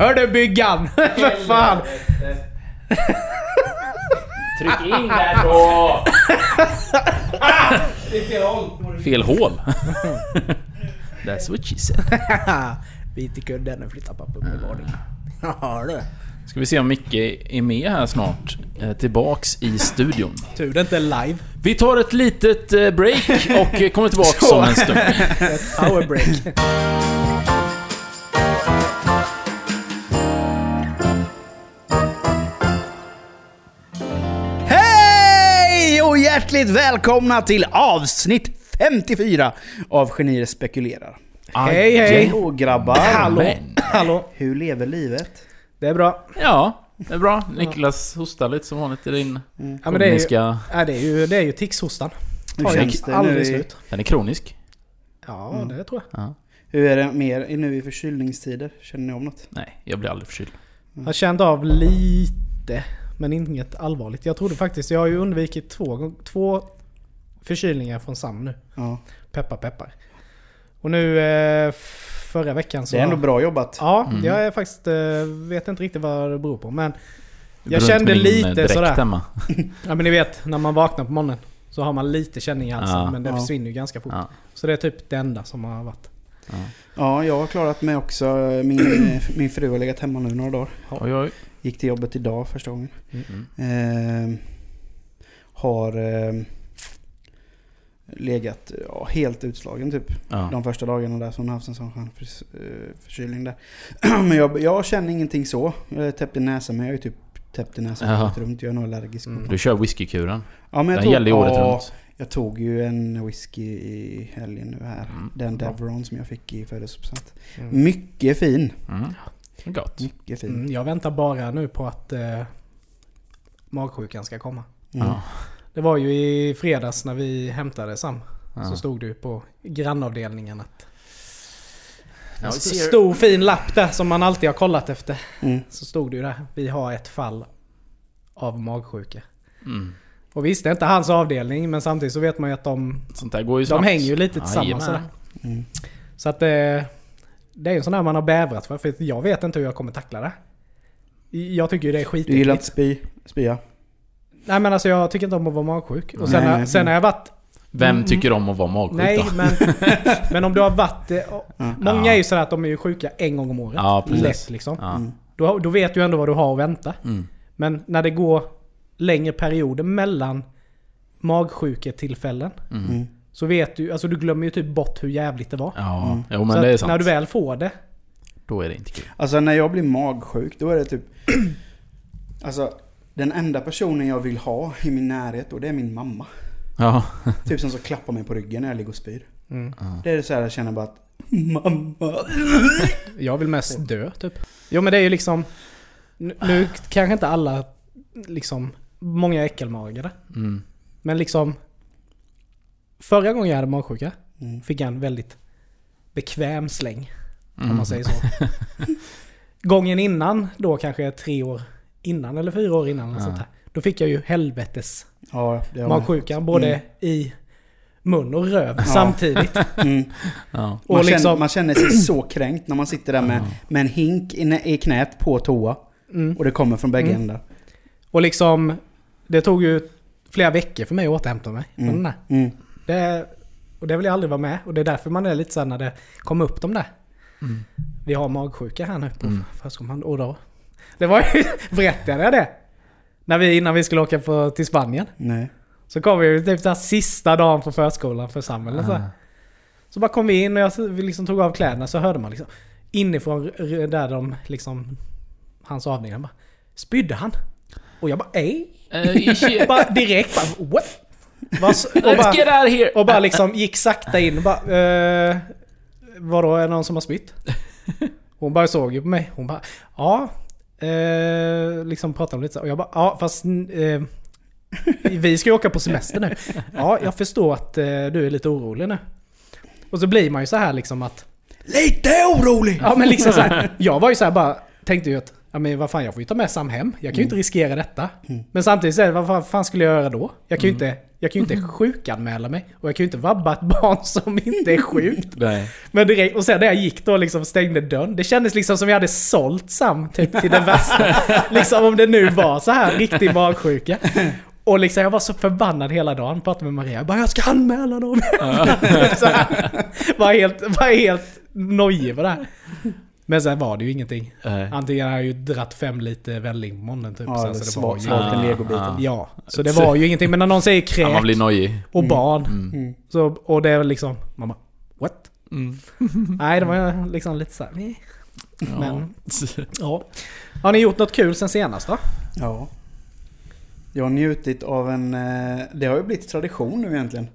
Hör du byggan! För fan! Tryck in där då! Det är fel håll. Fel hål. That's what she said. Bit i kudden och flytta pappa upp i vardagen. Ja du. Ska vi se om Micke är med här snart. Eh, Tillbaks i studion. Tur det inte är live. Vi tar ett litet eh, break och kommer tillbaks om en stund. Ett powerbreak. Hej hjärtligt välkomna till avsnitt 54 av Genier spekulerar. Hej hej! Hallå grabbar! Hallå! Hallå! Hur lever livet? Det är bra. Ja, det är bra. Niklas hostar lite som vanligt i din Ja, men det är ju, ja, det är ju, det är ju tixhostan. Hur Tar känns det aldrig slut. Den är kronisk. Ja, det tror jag. Ja. Hur är det mer nu i förkylningstider? Känner ni om något? Nej, jag blir aldrig förkyld. Jag har känt av lite, men inget allvarligt. Jag trodde faktiskt, jag har ju undvikit två, två förkylningar från Sam nu. Ja. Peppar peppar. Och nu eh, förra veckan så... Det är ändå bra jobbat. Ja, Mm. jag är faktiskt, eh, vet inte riktigt vad det beror på. Men Jag kände lite eh, dräkt sådär. hemma. ja, men ni vet, när man vaknar på morgonen så har man lite känning i halsen. Ja. Men det Ja. försvinner ju ganska fort. Ja. Så det är typ det enda som har varit. Ja. Ja, jag har klarat mig också. Min, min fru har legat hemma nu några dagar. Oj, oj. Gick till jobbet idag första gången. Mm. Ehm, har ehm, legat ja, helt utslagen typ. Ja. De första dagarna där som hon haft en sån skön förs- eh, förkylning där. Men jag, jag känner ingenting så. Jag är täppt i näsan men jag är typ täppt i näsan året runt. Jag är nog allergisk. Mm. Du kör whiskykuren. Ja, men jag Den tog, gäller ju året ja, runt. Jag tog ju en whisky i helgen nu här. Mm. Den. Devron som jag fick i födelsedagspresent. Mm. Mycket fin. Mm. Gott. Mycket fin. Mm, jag väntar bara nu på att eh, magsjukan ska komma. Mm. Ja. Det var ju i fredags när vi hämtade Sam. Ja. Så stod det ju på grannavdelningen att... En stor fin lapp där som man alltid har kollat efter. Mm. Så stod det ju där. Vi har ett fall av magsjuka. Mm. Och visst, det är inte hans avdelning men samtidigt så vet man ju att de, Sånt där går ju de snabbt. hänger ju lite tillsammans sådär. Mm. Så att det... Det är ju en sån där man har bävrat för. För jag vet inte hur jag kommer tackla det. Jag tycker ju det är Du gillar att skitäckligt. spy, spya? Nej men alltså jag tycker inte om att vara magsjuk. Och sen, nej, har- nej. sen har jag varit... Vem Mm. tycker om att vara magsjuk Nej då? men... men om du har varit... Många Ja. är ju sådär att de är ju sjuka en gång om året. Ja, precis. Lätt liksom. Ja. Mm. Då, då vet du ändå vad du har att vänta. Mm. Men när det går längre perioder mellan magsjuketillfällen Mm. Så vet du, alltså du glömmer ju typ bort hur jävligt det var. Ja, Mm. jo men så det är sant. när du väl får det, Då är det inte kul. Alltså när jag blir magsjuk, då är det typ... Alltså, den enda personen jag vill ha i min närhet, och det är min mamma. Ja. Typ som så klappar mig på ryggen när jag ligger och spyr. mm. Det är så här jag känner bara att... Mamma! jag vill mest dö typ. Jo men det är ju liksom, nu, nu kanske inte alla, liksom, många är äckelmagade. Mm. Men liksom, förra gången jag hade magsjuka Mm. fick jag en väldigt bekväm släng. Om Mm. man säger så. Gången innan, då kanske tre år innan eller fyra år innan. Ja. Sånt här, då fick jag ju helvetes Ja, det har magsjuka. Både Mm. i mun och röv samtidigt. Mm. Ja. Och Man, liksom- känner, man känner sig så kränkt när man sitter där med, Ja. med en hink i, nä- i knät på toa. Mm. Och det kommer från bägge Mm. ändar. Och liksom, det tog ju flera veckor för mig att återhämta mig från Mm. den där. Det, och det vill jag aldrig vara med. Och det är därför man är lite såhär när det kommer upp de där. Mm. Vi har magsjuka här nu på Mm. förskolan. Och då... Det var ju... Berättade jag det? När vi, innan vi skulle åka på, till Spanien. Nej. Så kom vi ju typ här sista dagen på förskolan för Sam eller så. Ah. Så bara kom vi in och jag vi liksom tog av kläderna så hörde man liksom inifrån där de liksom hans avdelning bara Spydde han? Och jag bara ej. Shit. Bara direkt bara what? Och, Let's bara, get out of here! och bara liksom gick sakta in och bara eh, Vadå är det någon som har spytt? Hon bara såg ju på mig. Hon bara ja. Eh, liksom pratade om lite så. Och jag bara ja fast eh, vi ska ju åka på semester nu. Ja, jag förstår att eh, du är lite orolig nu. Och så blir man ju så här liksom att... Lite orolig! Ja men liksom så här, Jag var ju så här bara... Tänkte ju att... Ja men vad fan jag får ju ta med Sam hem. Jag kan ju inte riskera detta. Mm. Men samtidigt så är det, vad fan- fan skulle jag göra då? Jag kan ju inte Jag kan ju inte sjukanmäla mig. Och jag kan ju inte vabba ett barn som inte är sjukt. Men direkt, och sen när jag gick då liksom stängde dörren. Det kändes liksom som jag hade sålt Sam typ till det värsta. liksom om det nu var så här riktig magsjuka. Och liksom jag var så förbannad hela dagen. Pratade med Maria. Jag bara jag ska anmäla dem. så här, var helt, var helt nojig på det här. Men sen var det ju ingenting. Nej. Antingen har jag ju dratt fem liter välling typ. Ja, så eller alltså, det var ju, en Ah, legobiten. ah. Ja, så det var ju ingenting. Men när någon säger Ja, man kräk blir nojig. och barn. Mm. Mm. Så, och det är väl liksom... Man bara, what? Mm. Nej, det var liksom lite såhär... Ja. Men- Ja. Har ni gjort något kul sen senast då? Ja. Jag har njutit av en... eh, Det har ju blivit tradition nu egentligen.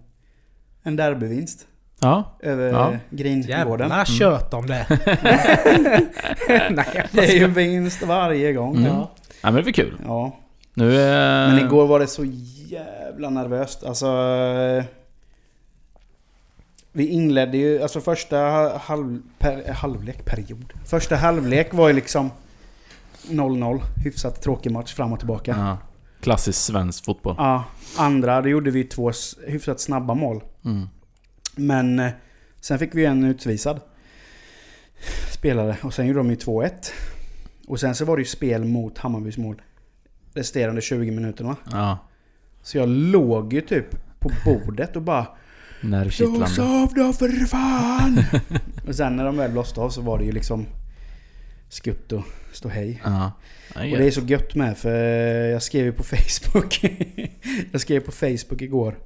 En derbyvinst. Ja. Över Ja. Gringården. Jävla kött om det. Nej, Det är ju vinst varje gång. Mm. Ja. ja, men det var kul. Ja. Nu är... Men igår var det så jävla nervöst. Alltså... eh, Vi inledde ju, alltså första halv, per, halvlek, period. Första halvlek var ju liksom 0-0. Hyfsat tråkig match fram och tillbaka. Ja. Klassisk svensk fotboll. Ja, andra, då gjorde vi två hyfsat snabba mål. Mm. Men eh, sen fick vi en utvisad spelare och sen gjorde de ju 2-1. Och sen så var det ju spel mot Hammarbys mål resterande 20 minuterna. Ja. Så jag låg ju typ på bordet och bara Blås Nervkittlande. av då för fan! och sen när de väl blåste av så var det ju liksom skutt och stå hej. Ja. Ja, Och det är så gött med för jag skrev ju på Facebook. jag skrev på Facebook igår.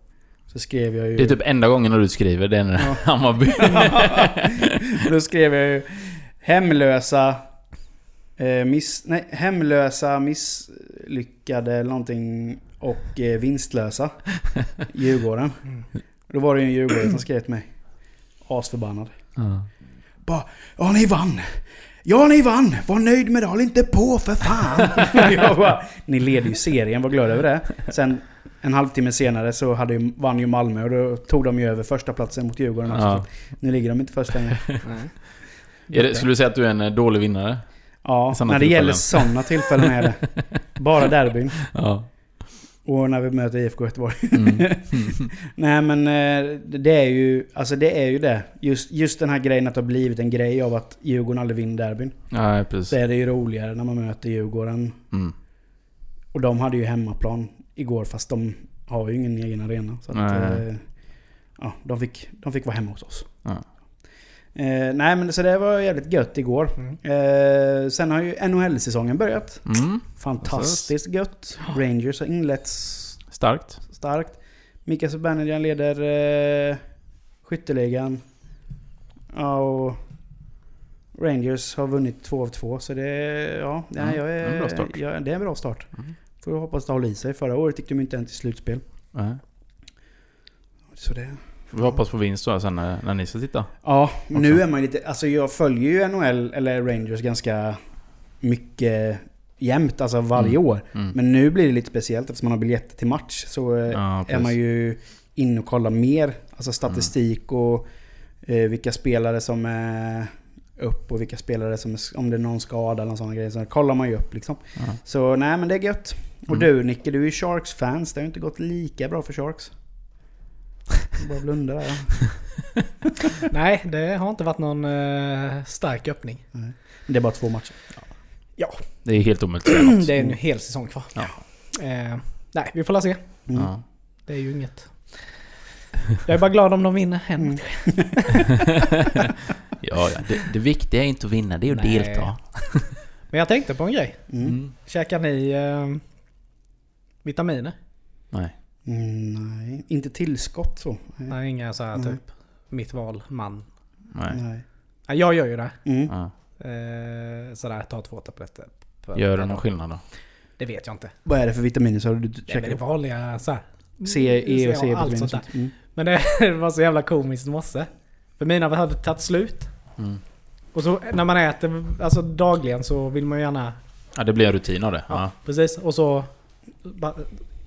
Så skrev jag ju... Det är typ enda gången när du skriver, det är när Ja. Hammarby... Då skrev jag ju hemlösa... Eh, miss, nej, hemlösa, misslyckade eller någonting och eh, vinstlösa. Djurgården. Mm. Då var det ju en djurgårdare som skrev till mig. Asförbannad. Ja. Bara, ja ni vann! Ja ni vann! Var nöjd med det, håll inte på för fan! jag bara, ni leder ju serien, var glad över det. Sen en halvtimme senare så hade ju, vann ju Malmö och då tog de ju över första platsen mot Djurgården. Ja. Nu ligger de inte först längre. Är det, skulle du säga att du är en eh, dålig vinnare? Ja, när det gäller tillfällen. sådana tillfällen är det. Bara derbyn. Ja. Och när vi möter IFK Göteborg. Mm. Nej men eh, det är ju, alltså det är ju det. Just, just den här grejen att det har blivit en grej av att Djurgården aldrig vinner derbyn. Ja, Så precis. är det ju roligare när man möter Djurgården. Mm. Och de hade ju hemmaplan igår fast de har ju ingen egen arena. Så att, eh, ja, de, fick, de fick vara hemma hos oss. Ja. Eh, nej men så det var jävligt gött igår. Mm. Eh, sen har ju NHL-säsongen börjat. Mm. Fantastiskt gött. Rangers har inletts Starkt. starkt. Mika Subbanyan leder eh, skytteligan. Ja, och Rangers har vunnit två av två. Så det är... Ja, det Mm, är, jag det är en är, bra start. Ja, det är en bra start. Mm. Får jag hoppas det håller i sig. Förra året gick de inte ens till slutspel. Ja. Så det... Får vi hoppas på vinst då sen när, när ni ska titta. Ja, nu Också. är man lite... Alltså jag följer ju NHL, eller Rangers, ganska mycket jämt. Alltså varje Mm. år. Mm. Men nu blir det lite speciellt eftersom man har biljetter till match. Så eh, Ja, är man ju inne och kollar mer. Alltså statistik och eh, vilka spelare som är upp och vilka spelare som är, om det är någon skada eller sådana grejer. Så kollar man ju upp liksom. Så nej men det är gött. Och Mm. du Nicke, du är ju Sharks-fans. Det har ju inte gått lika bra för Sharks. Bara blunda där. Nej, det har inte varit någon eh, stark öppning. Det är bara två matcher. Det är helt omöjligt att. Det är en hel säsong kvar. Ja. Eh, nej, vi får la se. Mm. Ja. Det är ju inget... Jag är bara glad om de vinner en Mm. Ja, ja. Det, det viktiga är inte att vinna, det är att Nej. delta. Men jag tänkte på en grej. Mm. Mm. Käkar ni eh, vitaminer? Nej. Mm, nej, inte tillskott så. Nej. Nej, inga så här Nej. typ mitt val, man. Nej. Nej. Ja, jag gör ju det. Mm. Ja. Eh, sådär, ta två tabletter. Gör det någon skillnad då? Det vet jag inte. Vad är det för vitaminer så du Det är käkar? väl det vanliga så här. C, E och C allt sånt där. Mm. Men det, det var så jävla komiskt i morse. För mina hade tagit slut. Mm. Och så när man äter alltså dagligen så vill man ju gärna... Ja, det blir en rutin av det. Ja, Ja. precis. Och så... bara-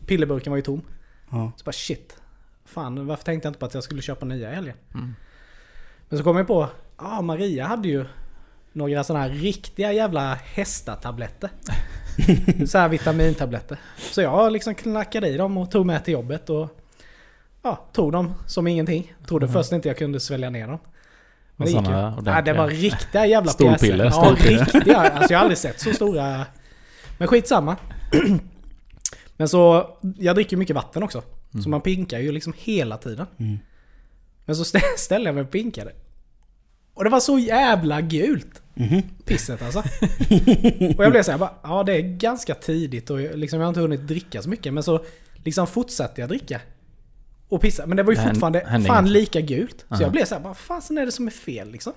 Pillerburken var ju tom. Ja. Så bara shit. Fan, varför tänkte jag inte på att jag skulle köpa nya i helgen? Mm. Men så kom jag på, ja ah, Maria hade ju några sådana här riktiga jävla hästatabletter. så här vitamintabletter. Så jag liksom knackade i dem och tog med till jobbet och ja, tog dem som ingenting. Trodde först inte jag kunde svälja ner dem. Men det gick ju. Ja, det var riktiga jävla Storpiller, pjäser. Ja, storpiller. riktiga. Alltså jag har aldrig sett så stora. Men skitsamma. Men så, jag dricker mycket vatten också. Så man pinkar ju liksom hela tiden. Mm. Men så stä- ställde jag mig och pinkade. Och det var så jävla gult. Mhm. Pisset alltså. och jag blev såhär ja det är ganska tidigt och jag- liksom, jag har inte hunnit dricka så mycket. Men så liksom fortsatte jag dricka. Och pissa. Men det var ju fortfarande fan lika gult. Så jag blev såhär, vad fasen är det som är fel liksom?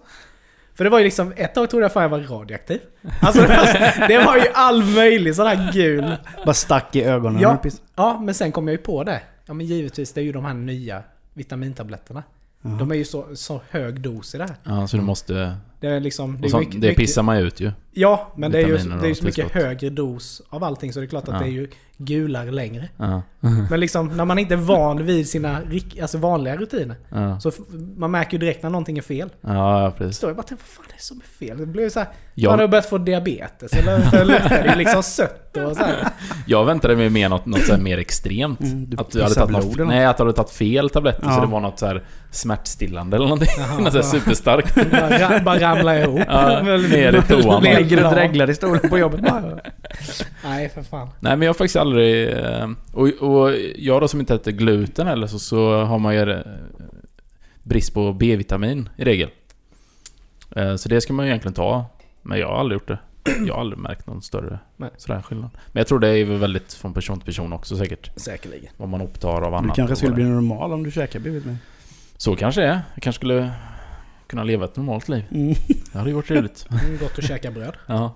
För det var ju liksom, ett tag trodde jag fan jag var radioaktiv. Alltså det var, det var ju all möjlig sån här gul. Bara stack i ögonen. Ja. Ja, men sen kom jag ju på det. Ja men givetvis, det är ju de här nya vitamintabletterna. Jaha. De är ju så, så hög dos i det här. Ja, så du måste... Det är liksom... Det, Och så, är mycket, det pissar man ut ju. Ja, men det är ju, det är ju och så mycket högre dos av allting så det är klart att Ja. det är ju gulare längre. Ja. Men liksom när man inte är van vid sina alltså vanliga rutiner. Ja, Så man märker ju direkt när någonting är fel. ja precis. Så jag bara tänkte, vad fan är det som är fel? Det blev så här, Jag- Har du börjat få diabetes? Eller så luktar det liksom sött och så här. Jag väntade mig mer något, något så här mer extremt. Mm, du att du hade tagit något. Nej, att du hade tagit fel tabletter. Så det var något så här smärtstillande eller någonting. Jaha, något så här ja. superstarkt. Bara, ra- bara ramla ihop. Ja, ner i toan. Ligger och dreglar i stolen på jobbet. Nej, för fan. Nej men jag har faktiskt aldrig... eh, Och, och jag då som inte äter gluten heller så, så har man ju eh, brist på B-vitamin i regel. Eh, Så det ska man ju egentligen ta. Men jag har aldrig gjort det. Jag har aldrig märkt någon större Nej. sådär skillnad. Men jag tror det är väl väldigt från person till person också säkert. Säkerligen. Vad man upptar av Du annat. kanske och skulle bli normal om du käkar B-vitamin. Så kanske det är. Jag kanske skulle kunna leva ett normalt liv. Mm. Det hade ju varit trevligt. Mm, Gott att käka bröd. Ja.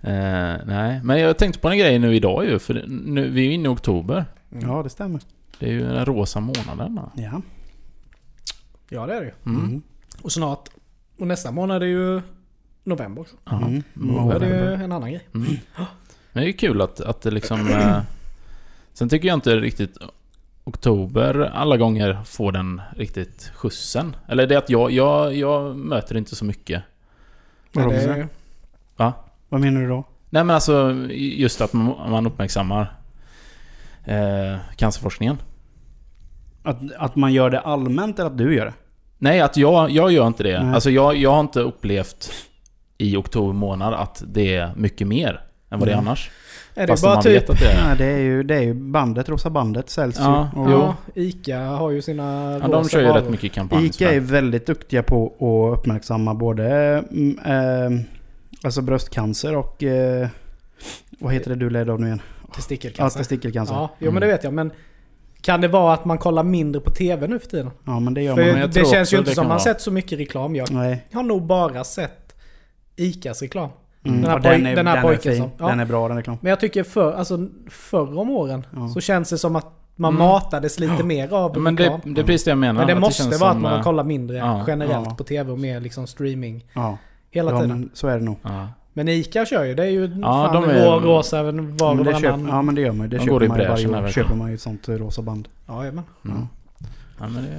Eh, nej, men jag tänkte på en grej nu idag ju. För nu, vi är ju inne i oktober. Mm. Ja, det stämmer. Det är ju den rosa månaden. Ja. Ja, det är det ju. Mm. Mm. Och snart, och nästa månad är ju november också. Ja. Mm. Då är det ju November. en annan grej. Mm. Men det är ju kul att, att det liksom... Eh, sen tycker jag inte riktigt oktober alla gånger får den riktigt skjutsen. Eller det är att jag, jag, jag möter inte så mycket. Vadå det är, Va? Vad menar du då? Nej men alltså just att man uppmärksammar eh, cancerforskningen. Att, att man gör det allmänt eller att du gör det? Nej, att jag, jag gör inte det. Nej. Alltså jag, jag har inte upplevt i oktober månad att det är mycket mer än vad det är annars. Är det bara man typ... vet att det är... Nej, det är ju, det är ju bandet, Rosa bandet säljs Ja, ju. Och Ja, Ica har ju sina Ja, de kör ju varor. rätt mycket kampanjer. Ica är väldigt duktiga på att uppmärksamma både mm, eh, alltså bröstcancer och... Eh, vad heter det du led av nu igen? Ja, Testikelcancer. testikelcancer. Ja, Ja, jo men det vet jag. Men kan det vara att man kollar mindre på TV nu för tiden? men det gör För man. men jag det tror känns ju inte som man vara. sett så mycket reklam. Jag Nej. har nog bara sett Icas reklam. Mm. Den här och poj- den här är pojken som- ja. Den är bra den reklam. Men jag tycker för, alltså, förr om åren Ja. så känns det som att man Mm. matades lite mer av Ja, men det, reklam. det är precis det jag menar. Men det måste känns vara att man eh, kollar mindre ja. generellt Ja. på TV och mer liksom streaming Ja, hela ja tiden. men så är det nog. Ja. Men Ica kör ju, det är ju Ja, fan de är- rå, rosa var Men och det varannan. ja men det gör man ju. Det De köper i man varje år. Köper man ju ett sånt eh, rosa band. Ja, jajamän. Mm. Ja, men det,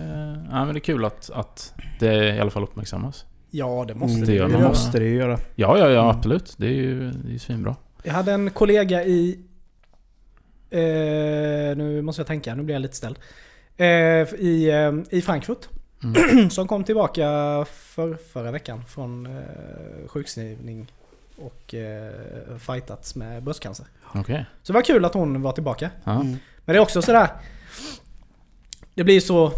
ja, men det är kul att, att det i alla fall uppmärksammas. Ja, det måste Mm, det det gör det måste det ju göra. Ja, ja, ja Mm. absolut. Det är ju det är ju svinbra. Jag hade en kollega i... Eh, nu måste jag tänka, nu blir jag lite ställd. Eh, i, eh, I Frankfurt. Mm. som kom tillbaka för, förra veckan från eh, sjukskrivning och eh, fightats med bröstcancer. Okej. Så det var kul att hon var tillbaka. Mm. Men det är också sådär... Det blir så...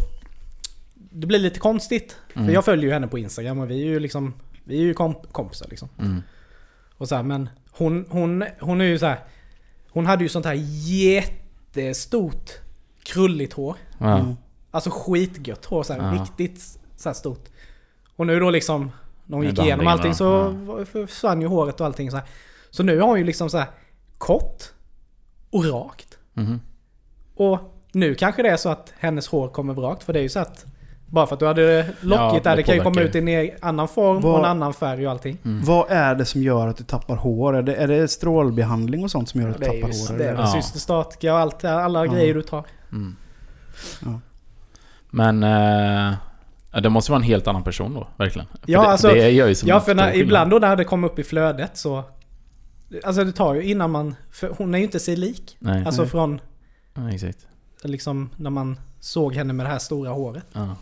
Det blir lite konstigt. Mm. För jag följer ju henne på Instagram och vi är ju liksom... Vi är ju komp- kompisar liksom. Mm. Och så här, men hon, hon, hon är ju så här. Hon hade ju sånt här jättestort krulligt hår. Ja. Mm. Alltså skitgött hår så här, Ja. Riktigt så här stort. Och nu då liksom... När hon gick igenom allting så försvann ju håret och allting så här. Så nu har hon ju liksom så här kort och rakt. Mhm. Och nu kanske det är så att hennes hår kommer rakt. För det är ju så att... Bara för att du hade det lockigt Ja, där, det det kan ju komma ut i en annan form Vad- och en annan färg och allting. Mm. Vad är det som gör att du tappar hår? Är det, är det strålbehandling och sånt som gör att du Det tappar hår? det är Ja. cystostatika och allt, alla Ja. grejer du tar. Mm. Ja. Men... Eh, ja, det måste vara en helt annan person då, verkligen. För Ja, det, alltså- det gör ju som Ja för när, ibland då när det kommer upp i flödet så... Alltså det tar ju innan man... För hon är ju inte sig lik. Nej, Alltså Nej. från... ja, exakt. liksom när man såg henne med det här stora håret. Ja,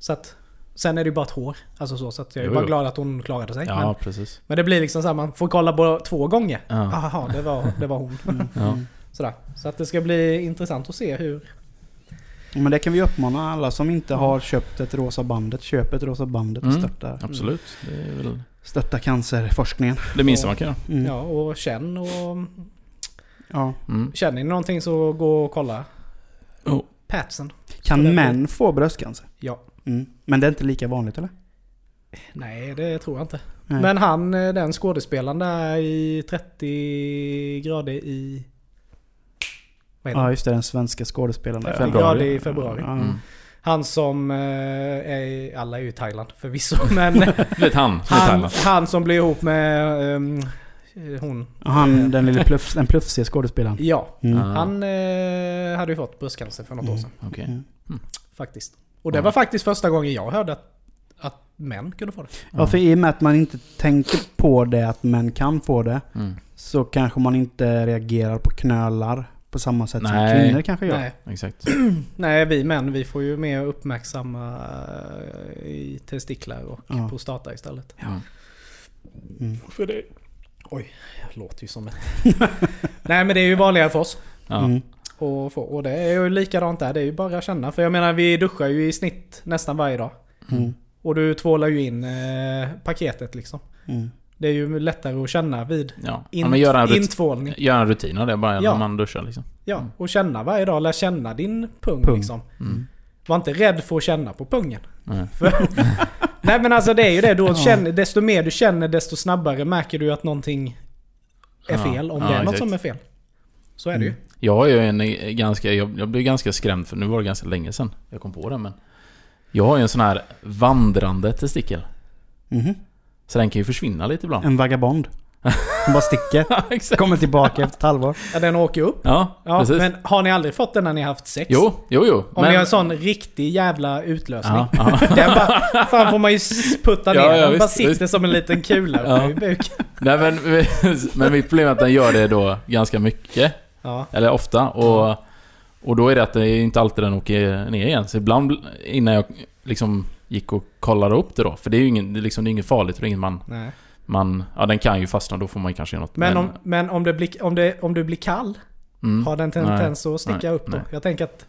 Så att, sen är det ju bara ett hår. Alltså så, så att jag är Jo, bara jo. glad att hon klarade sig. ja Men, precis. men det blir liksom så här, man får kolla på två gånger. Ja. Det var, det var hon. Ja. Sådär. Så att det ska bli intressant att se hur... Men det kan vi uppmana alla som inte har köpt ett rosa bandet. Köp ett rosa bandet och Mm. stötta, Absolut. Det är väl stötta cancerforskningen. det minsta man kan göra. Mm. Ja, och känn och... Ja. Mm. Känner ni någonting så gå och kolla. Oh. Patsen. Kan män få bröstcancer? Ja. Mm. Men det är inte lika vanligt eller? Nej, det tror jag inte. Nej. Men han, eh, den skådespelaren där i 30 grader i... Vad heter Ja just det, den svenska skådespelaren. där. 30 februari. grader i februari. Mm. Han som eh, är... i- Alla är ju i Thailand förvisso, men... Han, han, Thailand. han som blir ihop med ehm, hon. Han, den lille pluff, den plufsiga skådespelaren. Ja. Mm. Han eh, hade ju fått bröstcancer för något år sedan. Okej. Mm. Faktiskt. Och det Ja. var faktiskt första gången jag hörde att, att män kunde få det. Ja, för i och med att man inte tänker på det, att män kan få det, Mm. så kanske man inte reagerar på knölar på samma sätt som Nej. kvinnor kanske gör. Nej. Exakt. Nej, vi män vi får ju mer uppmärksamma eh, i testiklar och Ja. prostata istället. Mm. Mm. För det... Oj, jag låter ju som ett... Nej men det är ju vanligare för oss. Ja. Mm. Och, få, och det är ju likadant där, det är ju bara att känna. För jag menar vi duschar ju i snitt nästan varje dag. Mm. Och du tvålar ju in eh, paketet liksom. Mm. Det är ju lättare att känna vid Ja. in, ja, men göra en, intvålning. göra en rutin av det bara Ja. när man duschar liksom. Ja, och känna varje dag. Lär känna din pung, Pung. liksom. Mm. Var inte rädd för att känna på pungen. Nej. För, nej men alltså det är ju det. Då känner, desto mer du känner desto snabbare märker du att någonting är fel. Om Ja, det är något exakt. som är fel. Så är det ju. Mm. Jag är ju en eh, ganska... Jag, jag blev ganska skrämd för nu var det ganska länge sedan jag kom på det men... Jag har ju en sån här vandrande testikel. Mhm. Så den kan ju försvinna lite ibland. En vagabond. Som bara sticker. Ja. Kommer tillbaka efter ett halvår. Ja, den åker upp. Ja, Ja, precis. men har ni aldrig fått den när ni har haft sex? Jo, jo, jo. Om ni har en sån riktig jävla utlösning. Ja, ja. Den bara, fan får man ju putta ner Ja, ja, den. bara sitter visst. som en liten kula Ja. i buken. Nej men, men mitt problem är att den gör det då ganska mycket. Ja. Eller ofta. Och, och då är det att det är inte alltid den åker ner igen. Så ibland innan jag liksom gick och kollade upp det då. För det är ju ingen, det är liksom, det är inget farligt. Det är inget man, Nej. man... Ja den kan ju fastna. Då får man kanske göra något. Men, om, men om, det blir, om, det, om du blir kall, mm, har den tendens att sticka nej, upp då? nej. Jag tänker att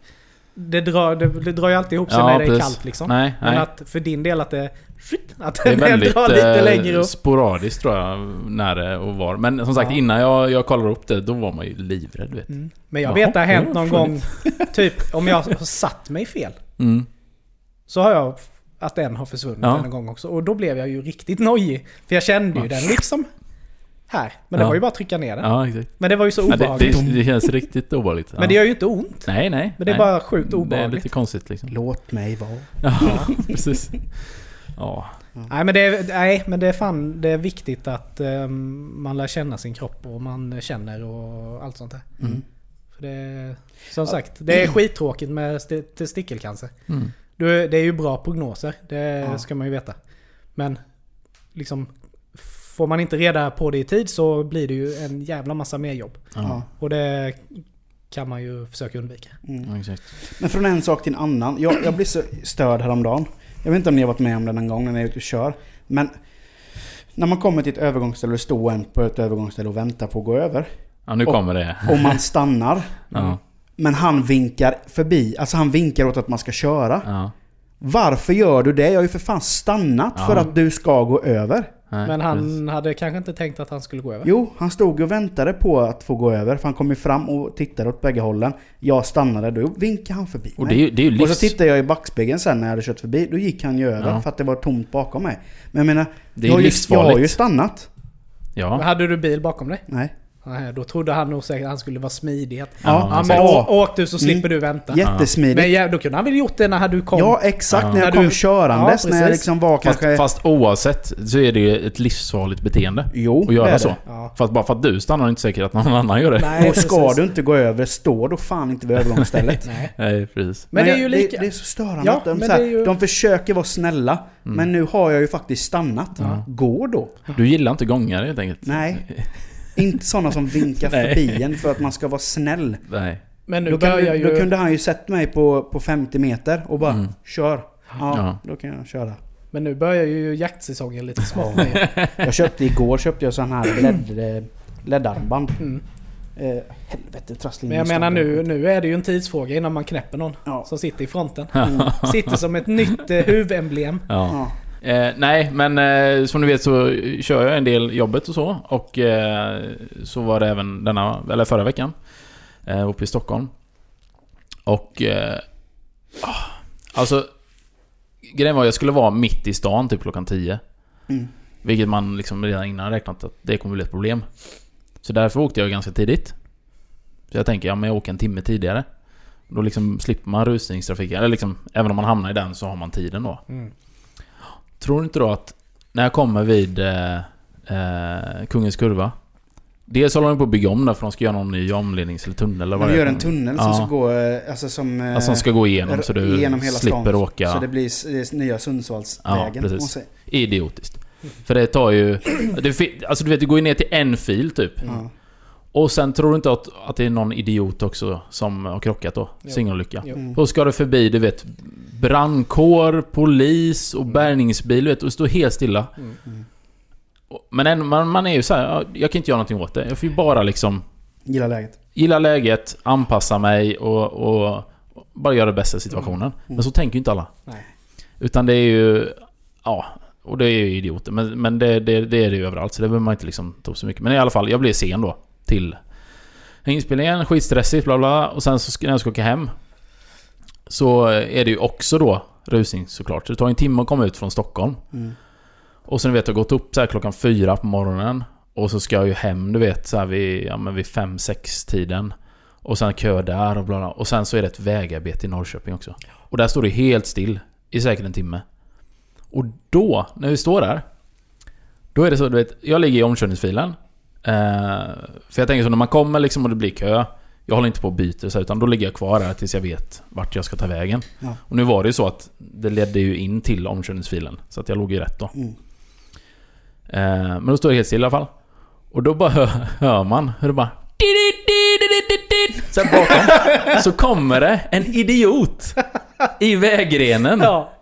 det drar, det, det drar ju alltid ihop sig Ja, när det är precis. kallt liksom. Nej, Men att för din del att det... Att Det är den väldigt drar lite eh, längre upp. sporadiskt tror jag, när det och var. Men som sagt, Ja. innan jag, jag kollade upp det, då var man ju livrädd vet Mm. Men jag Jaha, vet det har hänt det någon gång, typ om jag har satt mig fel. mm. Så har jag att den har försvunnit Ja. en gång också. Och då blev jag ju riktigt nojig. För jag kände ju Ja. den liksom här. Men det Ja. var ju bara att trycka ner den. Ja, exakt. Men det var ju så Ja, det, obehagligt. det, det känns riktigt obehagligt. Men det gör ju inte ont. Nej, nej. Men det är nej. bara sjukt Det är obehagligt. lite konstigt liksom. Låt mig vara. Ja, precis. Ja. Nej men, det är, nej men det är fan det är viktigt att ehm, man lär känna sin kropp och man känner och allt sånt där. Mm. För det, som sagt, det är skittråkigt med st- testikelcancer. Mm. Du, det är ju bra prognoser, det Ja. ska man ju veta. Men liksom får man inte reda på det i tid så blir det ju en jävla massa mer jobb. Ja. Och det kan man ju försöka undvika. Mm. ja, exakt. Men från en sak till en annan. Jag, jag blir så störd häromdagen. Jag vet inte om ni har varit med om det någon gång när ni är ute och kör. Men när man kommer till ett övergångsställe och står en på ett övergångsställe och väntar på att gå över. Ja, nu Och- kommer det. Och man stannar. Ja. Men han vinkar förbi. Alltså han vinkar åt att man ska köra. Ja. Varför gör du det? Jag har ju för fan stannat Ja. för att du ska gå över. Nej, Men han precis. hade kanske inte tänkt att han skulle gå över. Jo, han stod och väntade på att få gå över. För han kom ju fram och tittade åt bägge hållen. Jag stannade, då vinkade han förbi Och mig. det är ju, det är ju Och så livs... tittade jag i backspegeln sen när jag hade kört förbi. Då gick han ju över Ja. för att det var tomt bakom mig. Men jag menar, Det är jag, har ju ju, jag har ju livsfarligt. stannat. Men Ja. hade du bil bakom dig? Nej. Nej, då trodde han nog säkert att han skulle vara smidig. Att, Ja, ja, men å, åk du så slipper du vänta. Jättesmidigt. Men ja, då kunde han väl gjort det när du kom? Ja, exakt. Ja. När jag När kom du- körandes. Ja, när jag liksom var Fast, kanske... fast oavsett så är det ju ett livsfarligt beteende. jo, Att det göra är så. det. Ja. Fast bara för att du stannar det inte säkert att någon annan gör det. Nej, Och ska precis. du inte gå över, stå då fan inte vid övergångsstället. Nej. Nej, precis. Men det är ju lika... Det, det är så störande Ja, att de, men så här, det är ju- de försöker vara snälla. Mm. Men nu har jag ju faktiskt stannat. Gå då. Du gillar inte gångare helt enkelt? Nej. Inte sådana som vinkar förbi en för att man ska vara snäll. Nej. Men nu Då, kan, ju... då kunde han ju sett mig på, på 50 meter och bara Mm. kör. Ja, Ja. då kan jag köra. Men nu börjar ju jaktsäsongen lite smått. Jag köpte igår köpte jag sån här LED, LED-armband. Mm. Eh, helvete trasslig Men jag menar nu, nu är det ju en tidsfråga innan man knäpper någon Ja. som sitter i fronten. Mm. Sitter som ett nytt eh, huvudemblem. Ja. Eh, nej, men eh, som ni vet så kör jag en del jobbet och så. Och eh, så var det även denna, eller förra veckan. Eh, uppe i Stockholm. Och... Eh, ah, alltså... Grejen var jag skulle vara mitt i stan typ klockan 10. Mm. Vilket man liksom redan innan räknat att det kommer bli ett problem. Så därför åkte jag ganska tidigt. Så jag tänker, ja men jag åker en timme tidigare. Då liksom slipper man rusningstrafiken. Eller liksom, även om man hamnar i den så har man tiden då. Mm. Tror du inte då att när jag kommer vid eh, eh, Kungens Kurva. Dels håller de på att bygga om där för de ska göra någon ny omlednings eller tunnel eller vad De gör en tunnel som Ja. ska gå... eh, Alltså som... eh, Alltså som ska gå igenom så du genom hela slipper stan. åka. Så det blir eh, nya Sundsvallsvägen. Ja, precis. Idiotiskt. För det tar ju... Det, alltså du vet, det går ju ner till en fil typ. Ja. Och sen tror du inte att, att det är någon idiot också som har krockat då? Singelolycka. Mm. Då ska du förbi, du vet, brandkår, polis och bärgningsbil, du vet, och står helt stilla. Mm. Mm. Men ändå, man, man är ju så här, ja, jag kan inte göra någonting åt det. Jag får ju bara liksom Gillar läget. gilla läget, anpassa mig och, och, och bara göra det bästa i situationen. Men så tänker ju inte alla. Nej. Utan det är ju... Ja, och det är ju idioter. Men, men det, det, det är det ju överallt, så det behöver man inte liksom ta upp så mycket. Men i alla fall, jag blev sen då. Till inspelningen, skitstressigt, bla bla. Och sen så ska, när jag ska åka hem. Så är det ju också då rusning såklart. Så det tar en timme att komma ut från Stockholm. Mm. Och sen vet jag gått upp så här klockan fyra på morgonen. Och så ska jag ju hem, du vet, så här vid, ja, men vid fem, sex tiden. Och sen kö där och bla bla. Och sen så är det ett vägarbete i Norrköping också. Och där står det helt still i säkert en timme. Och då, när vi står där. Då är det så, du vet, jag ligger i omkörningsfilen. Eh, för jag tänker så när man kommer liksom och det blir kö. Jag håller inte på och byter så här, utan då ligger jag kvar där tills jag vet vart jag ska ta vägen. Ja. Och nu var det ju så att det ledde ju in till omkörningsfilen. Så att jag låg ju rätt då. Mm. Eh, men då står det helt still i alla fall. Och då bara hör, hör man hur det bara... Sen bakom så kommer det en idiot i vägrenen. Ja.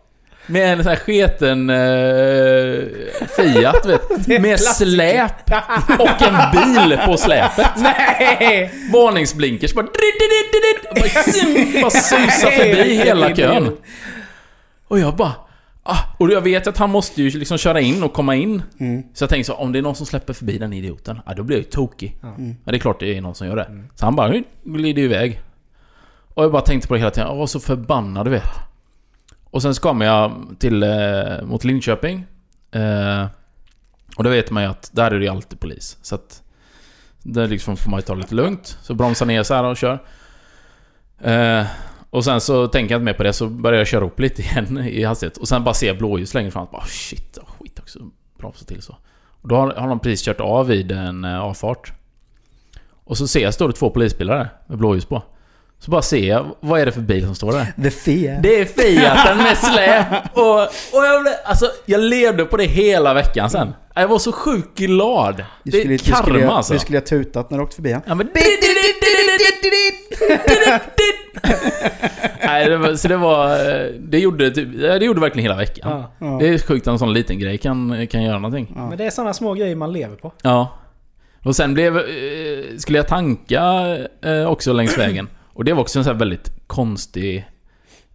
Med en sån här sketen uh, Fiat vet, med släp och en bil på släpet. Nej! Varningsblinkers bara... Bara, sim- bara susar förbi hela kön. Och jag bara... Ah, och jag vet att han måste ju liksom köra in och komma in. Mm. Så jag tänkte så, om det är någon som släpper förbi den idioten, ah, då blir jag ju tokig. Ja. Mm. Men det är klart det är någon som gör det. Så han bara glider iväg. Och jag bara tänkte på det hela tiden, jag var så förbannad du vet. Och sen så kommer jag till, eh, mot Linköping. Eh, och då vet man ju att där är det ju alltid polis. Så att... Där liksom får man ju ta det lite lugnt. Så bromsar ner så här och kör. Eh, och sen så tänker jag inte mer på det, så börjar jag köra upp lite igen i hastighet. Och sen bara ser jag blåljus längre fram. Bara shit, oh, skit också. Bromsa till så. Och då har, har de precis kört av vid en eh, avfart. Och så ser jag, står det två polisbilar där med blåljus på. Så bara ser jag, vad är det för bil som står där? The Fiat. Det är Fiaten med släp och, och jag, blev, alltså, jag levde på det hela veckan sen. Jag var så sjukt glad. Du Det skulle, är du skulle, karma alltså. du skulle ha tutat när du åkte förbi. Ja, men... Nej, det var, så det var... Det gjorde, typ, det gjorde verkligen hela veckan. Ja. Ja. Det är sjukt att en sån liten grej kan, kan göra någonting. Ja. Men det är sådana små grejer man lever på. Ja. Och sen blev... eh, Skulle jag tanka eh, också längs vägen. Och det var också en sån här väldigt konstig...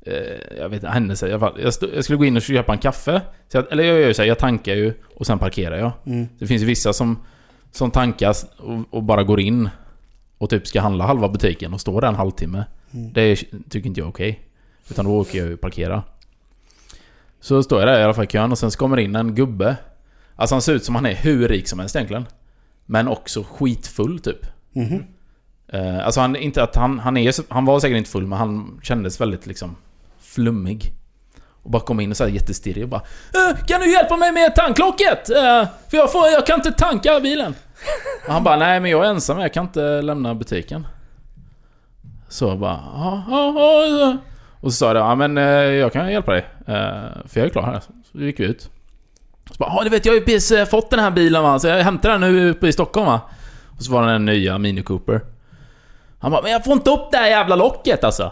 eh, Jag vet inte, händelse i alla fall. Jag, jag skulle gå in och köpa en kaffe. Jag, eller jag gör ju så här, jag tankar ju och sen parkerar jag. Mm. Det finns ju vissa som, som tankas och, och bara går in och typ ska handla halva butiken och står där en halvtimme. Mm. Det är, tycker inte jag är okej. Utan då åker jag ju och parkera. Så står jag där i alla fall i kön och sen kommer in en gubbe. Alltså han ser ut som han är hur rik som helst egentligen. Men också skitfull typ. Mhm. Eh, alltså han, inte att han, han är Han var säkert inte full men han kändes väldigt liksom flummig. Och bara kom in och så här jättestirrig och bara äh, Kan du hjälpa mig med tanklocket? Äh, för jag, får, jag kan inte tanka bilen. Och han bara nej men jag är ensam, jag kan inte lämna butiken. Så jag bara ja, ja, ja. Och så sa jag ja men eh, jag kan hjälpa dig. För jag är klar här. Så gick vi ut. Så bara ja du vet jag har ju precis fått den här bilen va, så jag hämtar den nu uppe i Stockholm va. Och så var det den nya Mini Cooper. Han bara, men jag får inte upp det här jävla locket alltså.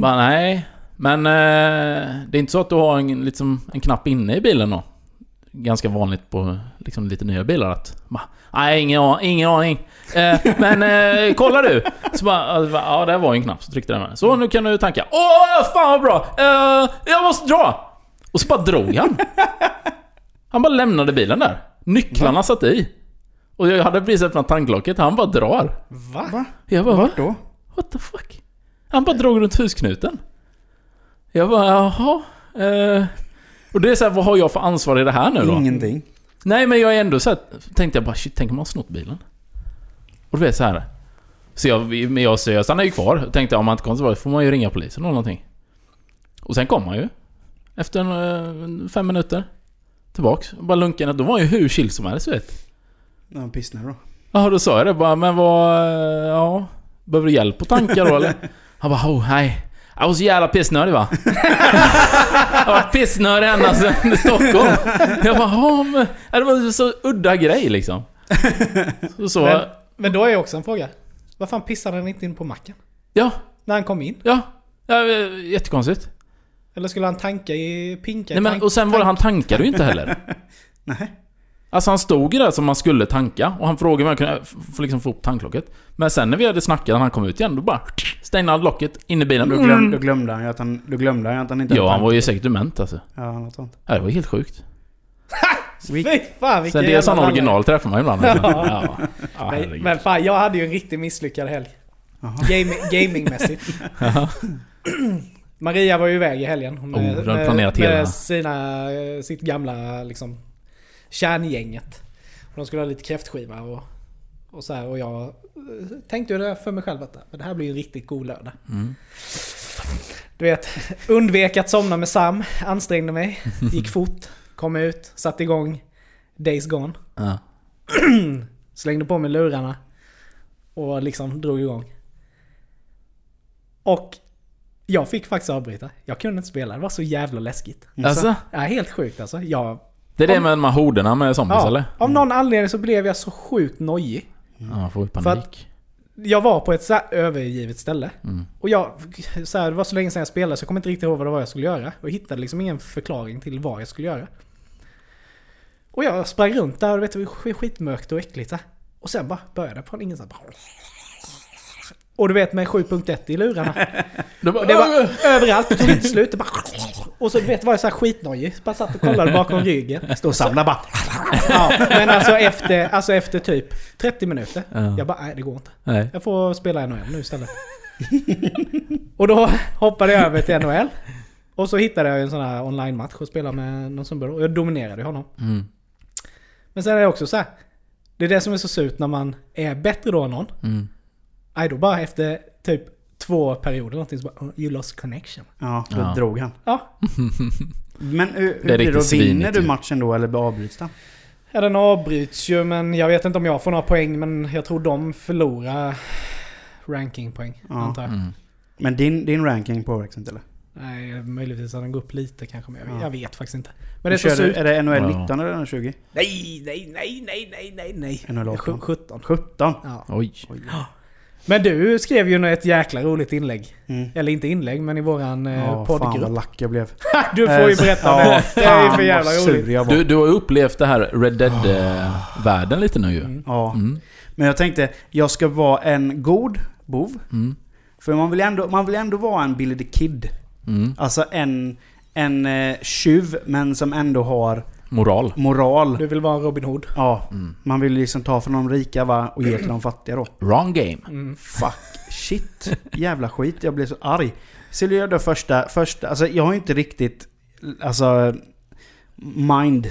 Bara, nej. Men eh, det är inte så att du har en, liksom, en knapp inne i bilen då? Ganska vanligt på liksom, lite nya bilar att... Bara, nej, ingen, an- ingen aning. Eh, men eh, kolla du! Så bara, ja där var ju en knapp, så tryckte den med. Så nu kan du tanka. Åh, fan vad bra! Eh, jag måste dra! Och så bara drog han. Han bara lämnade bilen där. Nycklarna satt i. Och jag hade precis öppnat tanklocket, han bara drar. Va? Va? Jag bara, Vart då? What the fuck? Han bara drog runt husknuten. Jag bara, jaha. Eh. Och det är så här, vad har jag för ansvar i det här nu då? Ingenting. Nej men jag är ändå så här, tänkte jag bara shit, tänk om man har snott bilen? Och du vet så här. Så jag, men jag, så jag stannade ju kvar. och Tänkte om man inte kommer tillbaka får man ju ringa polisen eller någonting. Och sen kom han ju. Efter en, eh, fem minuter. Tillbaks. Och bara lunkade. Då var han ju hur chill som helst vet. Ja, pissnade då. Ja, då sa jag det bara, men vad... eh, Ja... Behöver du hjälp att tanka då eller? Han bara, oh nej. Jag var så jävla pissnödig va? jag varit pissnödig ända sedan Stockholm. Jag bara, ja men... Det var en så udda grej liksom. Så, så Men, men då är jag också en fråga. Vad fan pissade han inte in på macken? ja, När han kom in? ja. ja. Jättekonstigt. Eller skulle han tanka i pinka? i Nej, men, tank- och sen var det, han tankade ju inte heller. Nej. Alltså han stod ju där som man skulle tanka och han frågade om jag kunde få, liksom få upp tanklocket. Men sen när vi hade snackat och han kom ut igen, då bara stängde han locket in i bilen. Då, glöm, då glömde han ju att han... Då glömde han att han inte Ja, han var ju säkert dement alltså. Ja, något sånt. Ja, det var helt sjukt. Fy fan vilken Sen det är sån original träffar man ibland. Ja. ja. Ja, Men, men fan, jag hade ju en riktigt misslyckad helg. Gaming, gamingmässigt. Maria var ju iväg i helgen. Hon Oh, du hela. med sina, sitt gamla liksom, kärngänget. De skulle ha lite kräftskiva och, och så här. Och jag eh, tänkte ju det för mig själv att det här blir ju en riktigt god lördag. Mm. Du vet, undvek att somna med Sam, ansträngde mig, gick fort, kom ut, satte igång Days Gone. Ja. Slängde på mig lurarna. Och liksom drog igång. Och jag fick faktiskt avbryta. Jag kunde inte spela, det var så jävla läskigt. Alltså, Ja, helt sjukt alltså. Jag, det är det med de här horderna med zombies eller? ja, av någon anledning så blev jag så sjukt nojig. Ja, man får ju För panik. Jag var på ett så övergivet ställe. Mm. Och jag, så här, det var så länge sedan jag spelade så jag kommer inte riktigt ihåg vad det var jag skulle göra. Och hittade liksom ingen förklaring till vad jag skulle göra. Och jag sprang runt där och vet, det var sk- skitmörkt och äckligt. Och sen bara började det från ingenstans. Bara... Och du vet med 7.1 i lurarna. Det var, Och det var överallt, det tog inte slut. Det bara... Och så du vet var jag så här skitnojig. Bara satt och kollade bakom ryggen. Stå och samla bara. Ja, men alltså efter, alltså efter typ 30 minuter. Ja. Jag bara, nej det går inte. Nej. Jag får spela NHL nu istället. och då hoppade jag över till NHL. Och så hittade jag en sån här online-match och spelade med någon snubbe. Och jag dominerade honom. Mm. Men sen är det också så här. Det är det som är så surt när man är bättre då än någon. Mm. Nej, då bara efter typ två perioder någonting så bara "Oh, You lost connection. Ja, då Ja. drog han. Ja, Men hur, är hur blir det då? Vinner du matchen då eller avbryts den? ja den avbryts ju men jag vet inte om jag får några poäng men jag tror de förlorar rankingpoäng. Ja. Antar jag. Mm. Men din, din ranking påverkas inte eller? Nej, möjligtvis att den går upp lite kanske men jag, Ja. jag vet faktiskt inte. Men det är Du så är det NHL Wow. 19 eller NHL 20? Nej, nej, nej, nej, nej, nej, nej. NHL 18. Sju- 17. 17? Ja. Oj. Men du skrev ju ett jäkla roligt inlägg. Mm. Eller inte inlägg, men i våran eh, Ja, fan vad poddgrupp. lack jag blev. du får ju berätta ja, det. Det är ju för jävla roligt. Du, du har ju upplevt det här Red Dead-världen lite nu ju. Mm. Ja. Mm. Men jag tänkte, jag ska vara en god bov. Mm. För man vill ändå, man vill ändå vara en Billy the Kid. Mm. Alltså en, en eh, tjuv, men som ändå har Moral. moral. Du vill vara en Robin Hood. Ja, Mm. man vill liksom ta från de rika va, och ge till de fattiga då. Wrong game. Mm. Fuck, shit, jävla skit. Jag blev så arg. Så jag gör då första, första, alltså jag har inte riktigt, alltså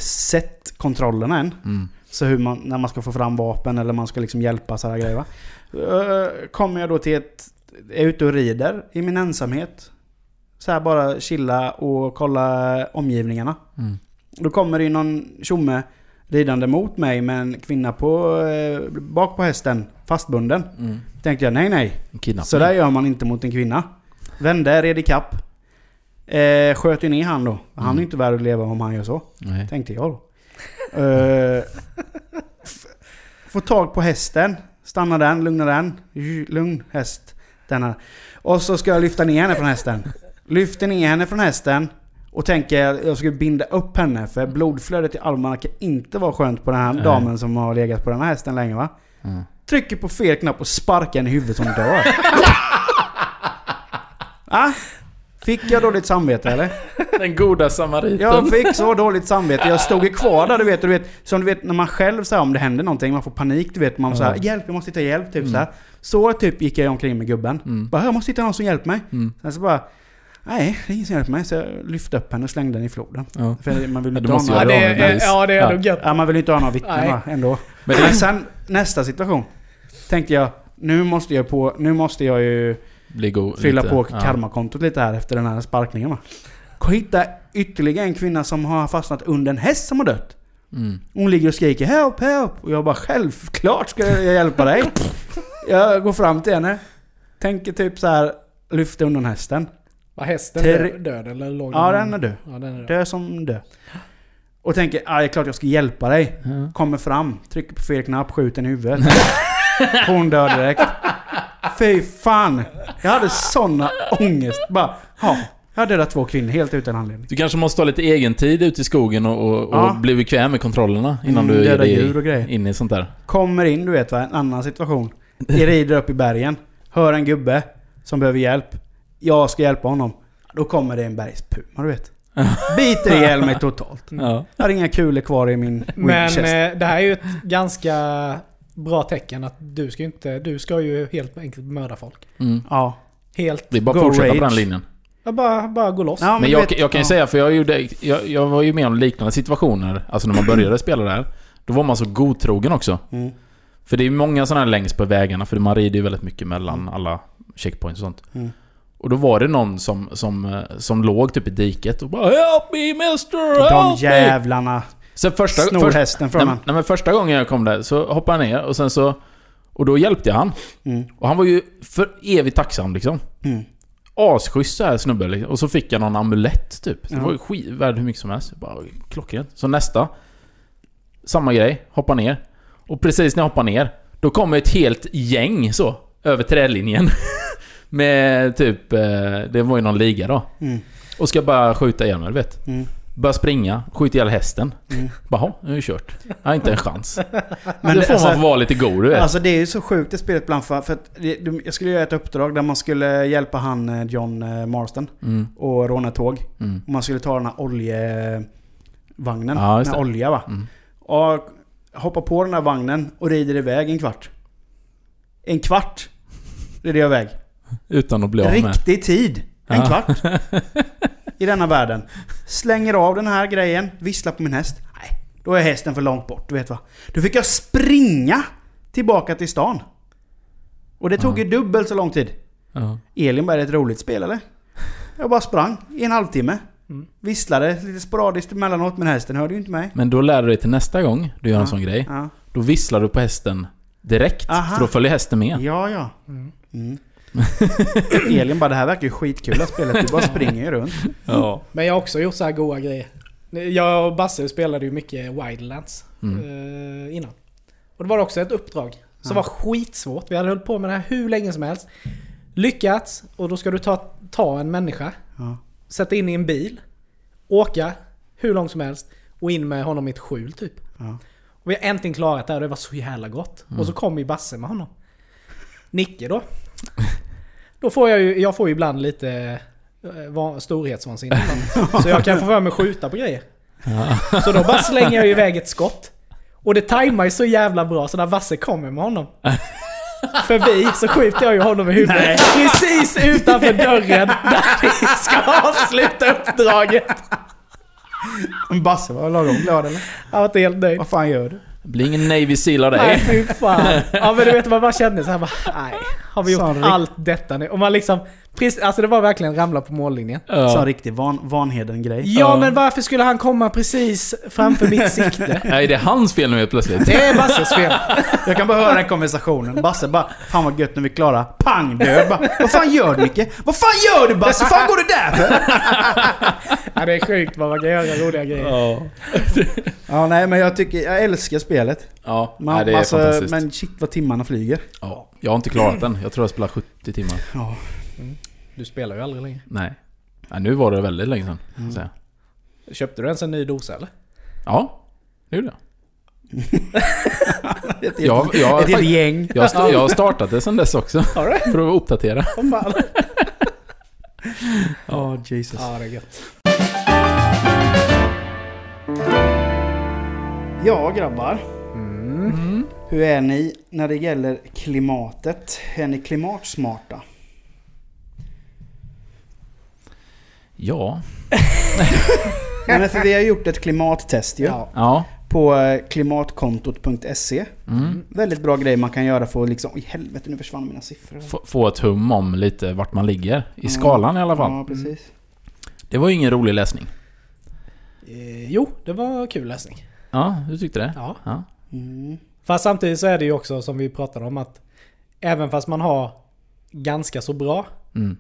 mindset-kontrollen än. Mm. Så hur man, när man ska få fram vapen eller man ska liksom hjälpa sådana grejer va. Eh, Kommer jag då till ett, är ute och rider i min ensamhet. Så här bara chilla och kolla omgivningarna. Mm. Då kommer det ju någon tjomme ridande mot mig med en kvinna på, eh, bak på hästen, fastbunden. Mm. Tänkte jag, nej nej. Så där gör man inte mot en kvinna. Vände, red ikapp. Eh, sköt ju ner han då. Han är Mm. ju inte värd att leva om han gör så. Nej. Tänkte jag då. Eh, få tag på hästen. Stanna den, lugna den. Lugn häst. Denna. Och så ska jag lyfta ner henne från hästen. Lyfter ner henne från hästen. Och tänker att jag ska binda upp henne. För blodflödet i armarna kan inte vara skönt på den här Nej. damen som har legat på den här hästen länge va? Mm. Trycker på fel knapp och sparkar henne i huvudet som dör. ah? Fick jag dåligt samvete eller? Den goda samariten. Jag fick så dåligt samvete. Jag stod ju kvar där du vet. Och du vet som du vet när man själv så här, om det händer någonting, man får panik. Du vet, man så här, hjälp, jag måste hitta hjälp. Typ så här. Så typ gick jag omkring med gubben. Mm. Bara, jag måste hitta någon som hjälper mig. Mm. Sen så bara, nej, det är ingen som hjälper mig. Så jag lyfte upp henne och slängde den i floden. Ja. För man vill Ja, inte ha några... Ja, det är, bevis. ja, det är Ja. nog gött. Ja, man vill inte ha några vittnen va, ändå. Men Men sen nästa situation. Tänkte jag, nu måste jag, på, nu måste jag ju fylla lite. på karmakontot lite här efter den här sparkningen va. Hitta ytterligare en kvinna som har fastnat under en häst som har dött. Mm. Hon ligger och skriker 'Help, help' och jag bara 'Självklart ska jag hjälpa dig' Jag går fram till henne. Tänker typ så här lyfta undan hästen. Var hästen Ter- död, död eller låg Ja, den är död. Ja, den är död. Dö som dö. Och tänker 'Ja, det är klart jag ska hjälpa dig' Ja. Kommer fram, trycker på fel knapp, skjuter i huvudet. Hon dör direkt. Fy fan! Jag hade såna ångest. Bara, ja. Jag har dödat två kvinnor helt utan anledning. Du kanske måste ha lite egen tid ute i skogen och, och, och Ja. bli bekväm med kontrollerna innan Mm, du ger dig djur och grejer. in i sånt där. Kommer in, du vet va, en annan situation. Jag rider upp i bergen. Hör en gubbe som behöver hjälp. Jag ska hjälpa honom. Då kommer det en bergspuma, du vet. Biter ihjäl mig totalt. Ja. Jag har inga kulor kvar i min Men eh, det här är ju ett ganska bra tecken att du ska ju inte... Du ska ju helt enkelt mörda folk. Mm. Ja. Helt... Det är bara Go att fortsätta på den linjen. Ja, bara, bara gå loss. ja Men du jag, vet- jag kan ju ja. säga, för jag, gjorde, jag, jag var ju med om liknande situationer, alltså när man började spela där. Då var man så godtrogen också. Mm. För det är många sådana här längs på vägarna, för man rider ju väldigt mycket mellan alla checkpoints och sånt. Mm. Och då var det någon som, som, eh, som låg typ i diket och bara 'Help me mister, De help me!' jävlarna Så första, snor hästen från nej, nej, men första gången jag kom där så hoppade jag ner och sen så... Och då hjälpte jag han. Mm. Och han var ju för evigt tacksam liksom. Mm. Asschysst här snubbe liksom. Och så fick jag någon amulett typ. Det Ja. var ju skit, värd hur mycket som helst. Bara klockrent. Så nästa. Samma grej. Hoppa ner. Och precis när jag hoppar ner, då kommer ett helt gäng så. Över trälinjen. Med typ... eh, Det var ju någon liga då. Mm. Och ska bara skjuta ihjäl mig, du vet. Mm. Börja springa, skjuta ihjäl hästen. Mm. Bara, nu är det kört. Jag har inte en chans. Men det får alltså- man vara lite god, du vet. Alltså det är ju så sjukt det spelet ibland för, för att det, jag skulle göra ett uppdrag där man skulle hjälpa han eh, John eh, Marston Mm, och råna ett tåg. mm, Och man skulle ta den här oljevagnen Ja, med det. olja va. mm. Och hoppa på den här vagnen och rider iväg en kvart. En kvart rider jag iväg. Utan att bli av med. Riktig tid. En Ja. kvart. I denna världen. Slänger av den här grejen, visslar på min häst. Nej, då är hästen för långt bort, du vet va. Då fick jag springa tillbaka till stan. Och det tog Ja. ju dubbelt så lång tid. Ja. Elin bara, är ett roligt spel eller? Jag bara sprang i en halvtimme. Mm. Visslade lite sporadiskt emellanåt, men hästen hörde ju inte mig. Men då lär du dig till nästa gång du gör en Ja. sån grej. Då visslar du på hästen direkt. Aha. För då följer hästen med. ja. ja. Mm. Mm. Elin bara, det här verkar ju skitkul att spelet. Du bara springer ju runt. Ja. Men jag har också gjort så här goa grejer. Jag och Basse spelade ju mycket Wildlands Mm. eh, innan. Och det var också ett uppdrag som Ja. var skitsvårt. Vi hade hållit på med det här hur länge som helst. Lyckats, och då ska du ta, ta en människa, Ja. sätta in i en bil, åka hur långt som helst och in med honom i ett skjul typ. Ja. Och vi har äntligen klarat det här och det var så jävla gott. Mm. Och så kom ju Basse med honom. Nicke då. Då får jag ju, jag får ju ibland lite eh, va- storhetsvansinne. Så jag kan få för mig att skjuta på grejer. Ja. Så då bara slänger jag iväg ett skott. Och det tajmar ju så jävla bra så när Basse kommer med honom. Förbi så skjuter jag ju honom i huvudet. Nej. Precis utanför dörren där vi ska avsluta uppdraget. Men Basse var lagom glad eller? Jag var inte helt nöjd. Vad fan gör du? Det blir ingen Navy Seal av Nej dig. fy fan. Ja men du vet man bara kände så här bara, nej. Har vi gjort rikt- allt detta nu? Och man liksom Precis, alltså det var verkligen ramla på mållinjen. Så en Ja. riktig van, Vanheden-grej. Ja, Ja. men varför skulle han komma precis framför mitt sikte? Nej, det är hans fel nu helt plötsligt. Det är Basses fel. Jag kan bara höra den konversationen. Basse bara Fan vad gött när vi är klara. Pang död bara. Vad fan gör du Micke? Vad fan gör du Basse? Vad fan går du där för? Ja, det är sjukt vad man kan göra roliga grejer. Ja. Ja nej men jag tycker, jag älskar spelet. Ja, Man, nej, det är alltså, fantastiskt. Men shit vad timmarna flyger. Ja. Jag har inte klarat den. Jag tror jag spelar 70 timmar. Ja. Du spelar ju aldrig längre. Nej. Nej, nu var det väldigt länge sedan. Mm. Så. Köpte du ens en ny dosa eller? Ja, det gjorde jag. Ett Jag, jag, ett helt gäng. jag, jag har startat det sedan dess också. Har du? För att uppdatera. Vad fan? Ja Jesus. Ja, det är gött. Ja grabbar. Mm. Hur är ni när det gäller klimatet? Är ni klimatsmarta? Ja. Nej, men för vi har gjort ett klimattest ju. Ja. Ja. På eh, klimatkontot.se. Mm. Väldigt bra grej man kan göra för att liksom... Oj helvete nu försvann mina siffror. Få, få ett hum om lite vart man ligger. I skalan i alla fall. Ja precis. Det var ju ingen rolig läsning. Eh, jo, det var kul läsning. Ja, du tyckte det? Ja. Ja. Mm. Fast samtidigt så är det ju också som vi pratade om att även fast man har ganska så bra Mm.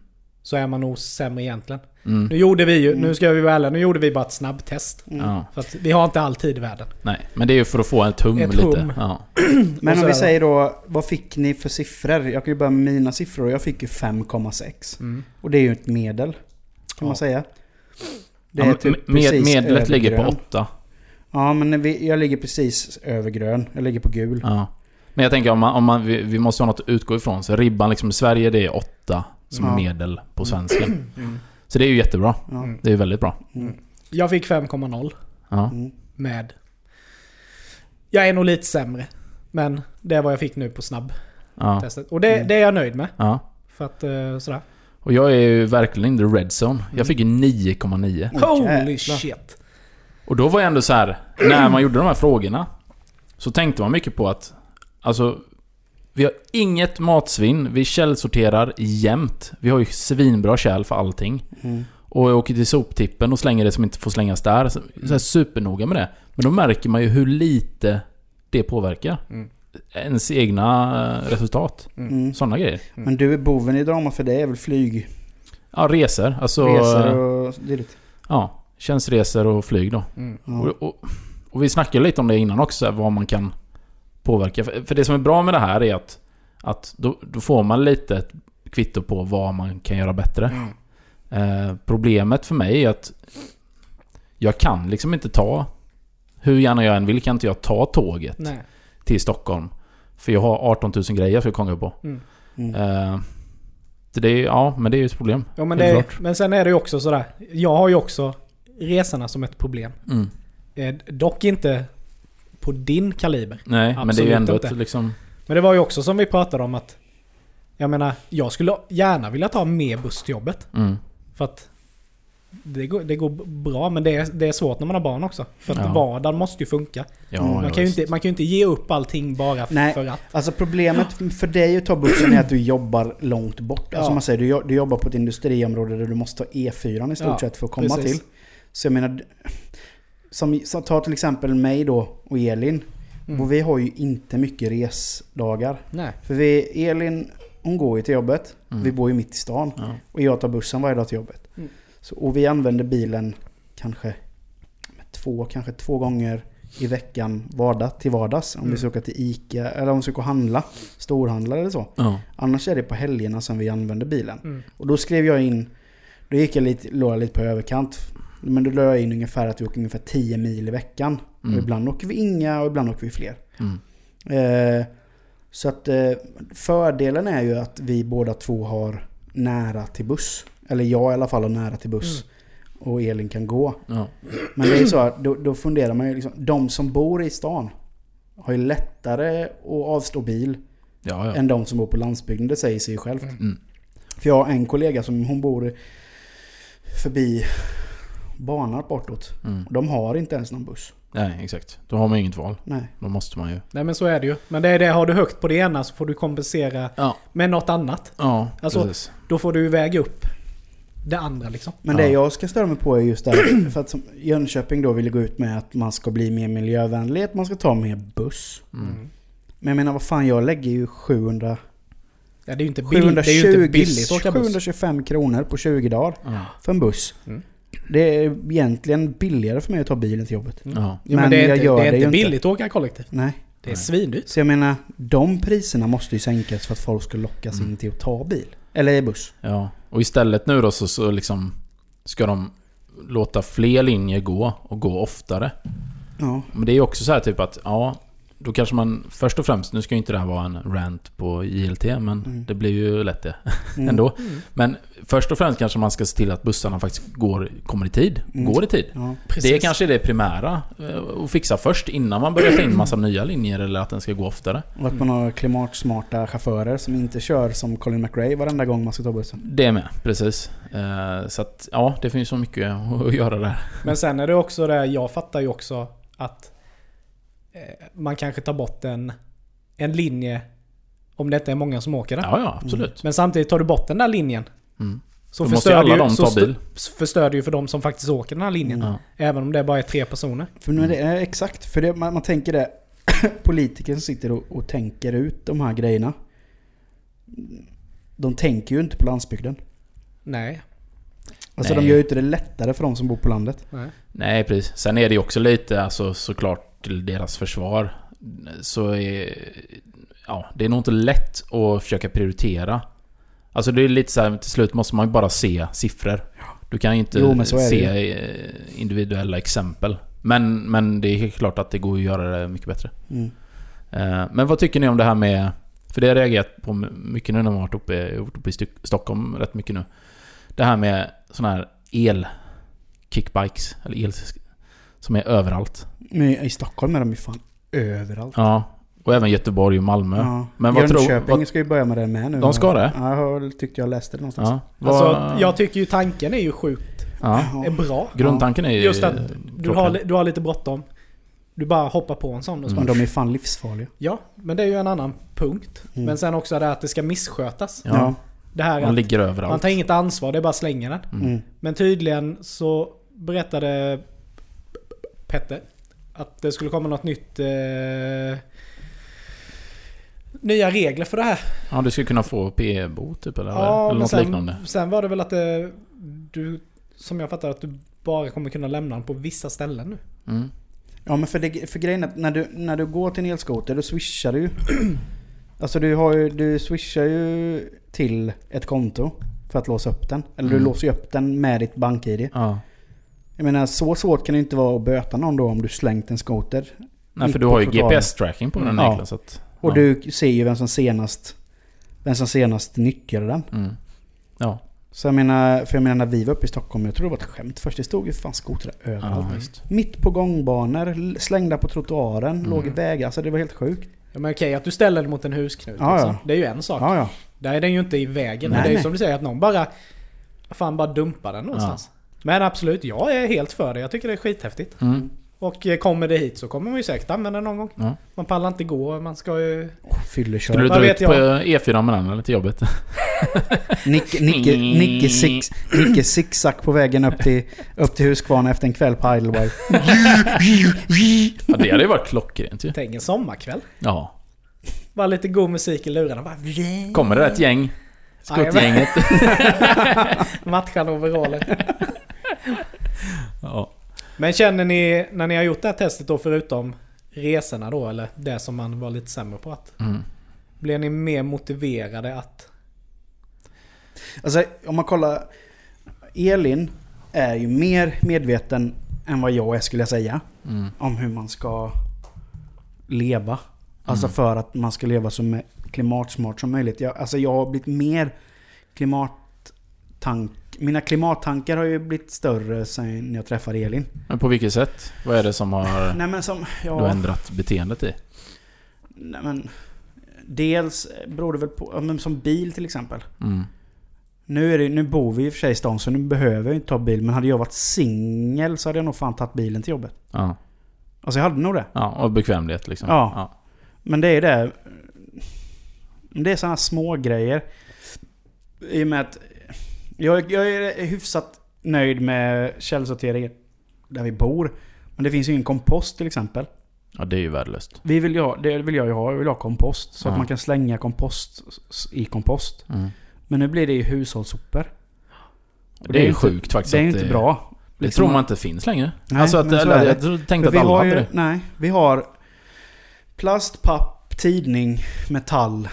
Så är man nog sämre egentligen. Mm. Nu gjorde vi ju, nu ska vi vara ärliga, nu gjorde vi bara ett snabbtest. Ja. För att vi har inte all tid i världen. Nej, men det är ju för att få ett hum Ett lite. hum. Ja. Men om vi säger då, vad fick ni för siffror? Jag kan ju börja med mina siffror. Jag fick ju 5,6. Mm. Och det är ju ett medel. Kan Ja. man säga. Det Ja, typ med, precis medlet över ligger på grön. 8. Ja men vi, jag ligger precis över grön. Jag ligger på gul. Ja. Men jag tänker om man, om man, vi, vi måste ha något att utgå ifrån. Så ribban liksom i Sverige det är 8 som Ja. medel på svensken. Mm. Så det är ju jättebra. Mm. Det är ju väldigt bra. Jag fick 5,0 Ja. Mm. med... Jag är nog lite sämre. Men det är vad jag fick nu på snabbtestet. Ja. Och det, Mm. det är jag nöjd med. ja. För att eh, sådär. Och jag är ju verkligen in the red zone. Jag fick ju 9,9. Oj, Holy shit. Och då var jag ändå så här, när man gjorde de här frågorna Så tänkte man mycket på att Alltså Vi har inget matsvinn, vi källsorterar jämt Vi har ju svinbra kärl för allting Mm. Och jag åker till soptippen och slänger det som inte får slängas där Så, så här supernoga med det Men då märker man ju hur lite det påverkar Mm. Ens egna eh, resultat Mm. Sådana grejer Men du är boven i dramat för det är väl flyg, Ja, resor. Alltså... resor och dylikt? Ja, tjänsteresor och flyg då. Mm. Ja. Och, och, och vi snackade lite om det innan också, vad man kan påverka. För, det som är bra med det här är att, att då, då får man lite ett kvitto på vad man kan göra bättre. Mm. Eh, problemet för mig är att jag kan liksom inte ta, hur gärna jag än vill, kan inte jag ta tåget Nej. till Stockholm. För jag har 18 000 grejer jag ska konga på. Mm. Mm. Eh, det är, ja, men det är ju ett problem. Ja, men, klart. men sen är det ju också sådär. Jag har ju också resorna som ett problem. Mm. Eh, dock inte på din kaliber. Nej, men det är Absolut ju ändå inte. ett liksom... Men det var ju också som vi pratade om att... Jag menar, jag skulle gärna vilja ta mer buss till jobbet. Mm. För att det går, det går bra, men det är, det är svårt när man har barn också. För att Ja. vardagen måste ju funka. Ja, Mm. man, kan ju inte, man kan ju inte ge upp allting bara Nej. för att. Alltså problemet för dig att ta bussen är att du jobbar långt bort. Alltså Ja. man säger, du, du jobbar på ett industriområde där du måste ta E4 i stort Ja, sett för att komma precis. till. Så jag menar, som, som, ta till exempel mig då och Elin. Mm. Och vi har ju inte mycket resdagar. Nej. För vi, Elin, hon går ju till jobbet. Mm. Vi bor ju mitt i stan. Ja. Och jag tar bussen varje dag till jobbet. Mm. Så, och vi använder bilen kanske två, kanske två gånger i veckan vardag till vardags. Om Mm. vi ska åka till ICA eller om vi ska gå och handla. Storhandla eller så. Ja. Annars är det på helgerna som vi använder bilen. Mm. Och då skrev jag in, då gick jag lite, låg lite på överkant. Men då la jag in ungefär att vi åker ungefär 10 mil i veckan. Mm. Och ibland åker vi inga och ibland åker vi fler. Mm. Eh, så att eh, fördelen är ju att vi båda två har nära till buss. Eller jag i alla fall har nära till buss. Och Elin kan gå. Ja. Men det är så att då, då funderar man ju liksom. De som bor i stan har ju lättare att avstå bil Ja, ja. än de som bor på landsbygden. Det säger sig ju självt. Mm. För jag har en kollega som hon bor förbi banar bortåt. Mm. De har inte ens någon buss. Nej, exakt. Då har man ju inget val. Nej. Då måste man ju... Nej men så är det ju. Men det är det, har du högt på det ena så får du kompensera Ja. med något annat. Ja, Alltså- precis. Då får du väga upp det andra liksom. Men Ja. det jag ska störa mig på är just det här, för att Jönköping då vill gå ut med att man ska bli mer miljövänlig, att man ska ta mer buss. Mm. Men jag menar vad fan, jag lägger ju 700, Ja, det är ju inte, bill, 720, det är ju inte billigt att åka buss. 725 kronor på 20 dagar Ja. för en buss. Mm. Det är egentligen billigare för mig att ta bilen till jobbet. Ja. Jo, men, Men det är jag inte, gör det är det inte billigt att åka kollektivt. Nej. Det är svindyrt. Så jag menar, de priserna måste ju sänkas för att folk ska lockas Mm. in till att ta bil. Eller buss. ja. Och istället nu då så, så liksom... Ska de låta fler linjer gå och gå oftare. Ja. Men det är ju också så här typ att, ja... Då kanske man först och främst, nu ska ju inte det här vara en rant på JLT, men Mm. det blir ju lätt det Mm. ändå. Men först och främst kanske man ska se till att bussarna faktiskt går, kommer i tid. Mm. Går i tid. Ja. Det kanske är det primära eh, att fixa först innan man börjar ta in massa nya linjer eller att den ska gå oftare. Och att man har klimatsmarta chaufförer som inte kör som Colin McRae varenda gång man ska ta bussen. Det med, precis. Eh, Så att, ja, det finns så mycket att göra där. Men sen är det också det, jag fattar ju också att man kanske tar bort en, en linje om det inte är många som åker den. Ja, ja, absolut. Men samtidigt tar du bort den där linjen Mm. så Då måste ju förstör, alla du, de så ta bil. förstör ju för de som faktiskt åker den här linjen. Mm. Även om det bara är tre personer. För nu är det, är exakt, för det, man, man tänker det. Politikern sitter och, och tänker ut de här grejerna. De tänker ju inte på landsbygden. Nej. Alltså Nej. de gör ju inte det lättare för de som bor på landet. Nej. Nej, precis. Sen är det ju också lite, alltså såklart till deras försvar. Så är... Ja, det är nog inte lätt att försöka prioritera. Alltså det är lite så här, till slut måste man ju bara se siffror. Du kan ju inte Jo, se individuella exempel. Men, men det är helt klart att det går att göra det mycket bättre. Mm. Eh, Men vad tycker ni om det här med... För det har jag reagerat på mycket nu när man har varit uppe, jag har varit uppe i Stockholm rätt mycket nu. Det här med såna här el-kickbikes, eller el... Som är överallt. Men i Stockholm är de ju fan överallt. Ja. Och även Göteborg och Malmö. Ja. Men vad tror- Jönköping vad- ska ju börja med det med nu. De ska det? Ja, jag tyckte jag läste det någonstans. Ja. Alltså, jag tycker ju tanken är ju sjukt ja. är bra. Grundtanken är ju... Just att du har, du har lite bråttom. Du bara hoppar på en sån och så Mm. Men de är fan livsfarliga. Ja, men det är ju en annan punkt. Mm. Men sen också det att det ska misskötas. Ja. Det här De att ligger man överallt. tar inget ansvar, det är bara slänger den. Mm. Men tydligen så berättade Petter att det skulle komma något nytt... Eh, nya regler för det här. Ja, du skulle kunna få P-bot typ eller, Ja, eller något sen, liknande. sen var det väl att det, du... Som jag fattar att du bara kommer kunna lämna den på vissa ställen nu. Mm. Ja men för, det, för grejen är att när du, när du går till en elskoter då swishar du ju. Alltså du, har ju, du swishar ju till ett konto för att låsa upp den. Eller du Mm. låser ju upp den med ditt bank-id. Ja. Jag menar så svårt kan det inte vara att böta någon då om du slängt en skoter. Nej, för du har ju. GPS-tracking på den Mm. Ja. så att... Och ja. du ser ju vem som senast vem som senast nyttjade den. Mm. Ja, Så jag menar, för jag menar när vi var uppe i Stockholm, jag tror det var ett skämt först. Det stod ju fan skotrar överallt. ja. Mitt på gångbanor, slängda på trottoaren, Mm. låg i vägar. Alltså det var helt sjukt. Ja, men okej, att du ställer den mot en husknut. Ja, ja. Det är ju en sak. Ja, ja. Där är den ju inte i vägen. Nej, men det är ju som du säger, att någon bara... Fan, bara dumpar den någonstans. Men absolut, jag är helt för det. Jag tycker det är skithäftigt. Mm. Och eh, kommer det hit så kommer man ju säkert använda den någon gång. Ja. Man pallar inte gå, man ska ju... Oh, Fyllekör. Skulle du dra vet ut på jag? E4 med den eller till jobbet? Nicke, Nicke, Nicke, six, Nicke zigzag på vägen upp till, upp till Huskvarna efter en kväll på Idlewild. Ja, det hade ju varit klockrent ju. Tänk en sommarkväll. Ja. Bara lite god musik i lurarna. Bara... Kommer det ett gäng? Skottgänget? Matchande overaller. Ja. Men känner ni, när ni har gjort det här testet då, förutom resorna då, eller det som man var lite sämre på att... Mm. Blir ni mer motiverade att... Alltså om man kollar. Elin är ju mer medveten än vad jag är skulle jag säga. Mm. Om hur man ska leva. Alltså Mm. för att man ska leva så klimatsmart som möjligt. Jag, alltså jag har blivit mer klimattank... Mina klimattankar har ju blivit större sen jag träffade Elin. Men på vilket sätt? Vad är det som har Nej som... du har Ja, ändrat beteendet i? nej men... Dels beror det väl på... ja, Som bil till exempel. Mm. Nu, är det, nu bor vi i och för sig i stan så nu behöver jag inte ta bil. Men hade jag varit singel så hade jag nog fan tagit bilen till jobbet. Ja. Alltså jag hade nog det. ja, och bekvämlighet liksom. Ja. ja. Men det är det. Det är sådana små grejer. I och med att jag, jag är hyfsat nöjd med källsorteringen där vi bor. Men det finns ju ingen kompost till exempel. Ja, det är ju värdelöst. Vi vill ju ha, det vill jag ju ha. Jag vill ha kompost. Så Ja. att man kan slänga kompost i kompost. Mm. Men nu blir det ju hushållssopor. Och Det är ju inte- sjukt faktiskt. Det är inte bra. Det Liksom tror man- inte finns längre. Nej, alltså att, eller, det. jag tänkte att vi alla har hade ju, det. Nej, vi har plast, papp, tidning, metall.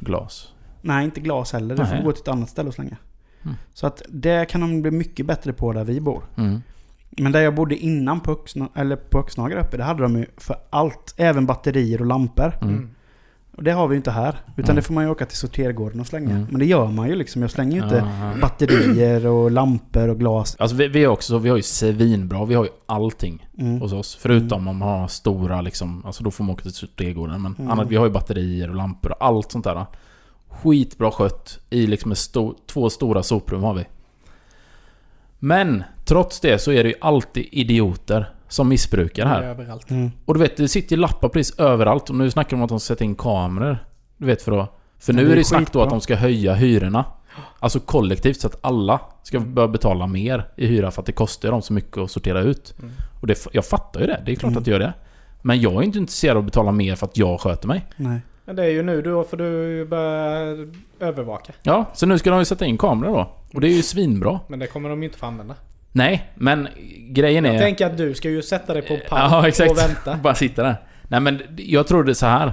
Glas. Nej, inte glas heller. Det får gå till ett annat ställe och slänga. Mm. Så att det kan de bli mycket bättre på där vi bor. Mm. Men där jag bodde innan på, Öxna, eller på Öxnagar uppe, det hade de ju för allt. Även batterier och lampor. Mm. Och det har vi ju inte här. Utan Mm. det får man ju åka till sortergården och slänga. Mm. Men det gör man ju liksom. Jag slänger ju inte Ja, ja. batterier och lampor och glas. Alltså vi, vi är också, vi har ju svinbra, vi har ju allting Mm. hos oss. Förutom om man har stora liksom, alltså då får man åka till sortergården. Men Mm. annat, vi har ju batterier och lampor och allt sånt där. Skitbra skött i liksom en stor, två stora soprum har vi. Men trots det så är det ju alltid idioter som missbrukar det här. Överallt. Mm. Och du vet, det sitter ju lappar precis överallt. Och nu snackar de om att de ska sätta in kameror. Du vet för att... För Ja, nu det är det snack då att de ska höja hyrorna. Alltså kollektivt så att alla ska börja betala mer i hyra för att det kostar dem så mycket att sortera ut. Mm. Och det, jag fattar ju det. Det är klart Mm. att det gör det. Men jag är inte intresserad av att betala mer för att jag sköter mig. Nej. Men det är ju nu då får du börja övervaka. Ja, så nu ska de ju sätta in kameror då. Och det är ju svinbra. Men det kommer de ju inte få använda. Nej, men grejen är... Jag tänker att du ska ju sätta dig på pall Ja, exakt. och vänta. Bara sitta där. Nej men jag tror det är så här.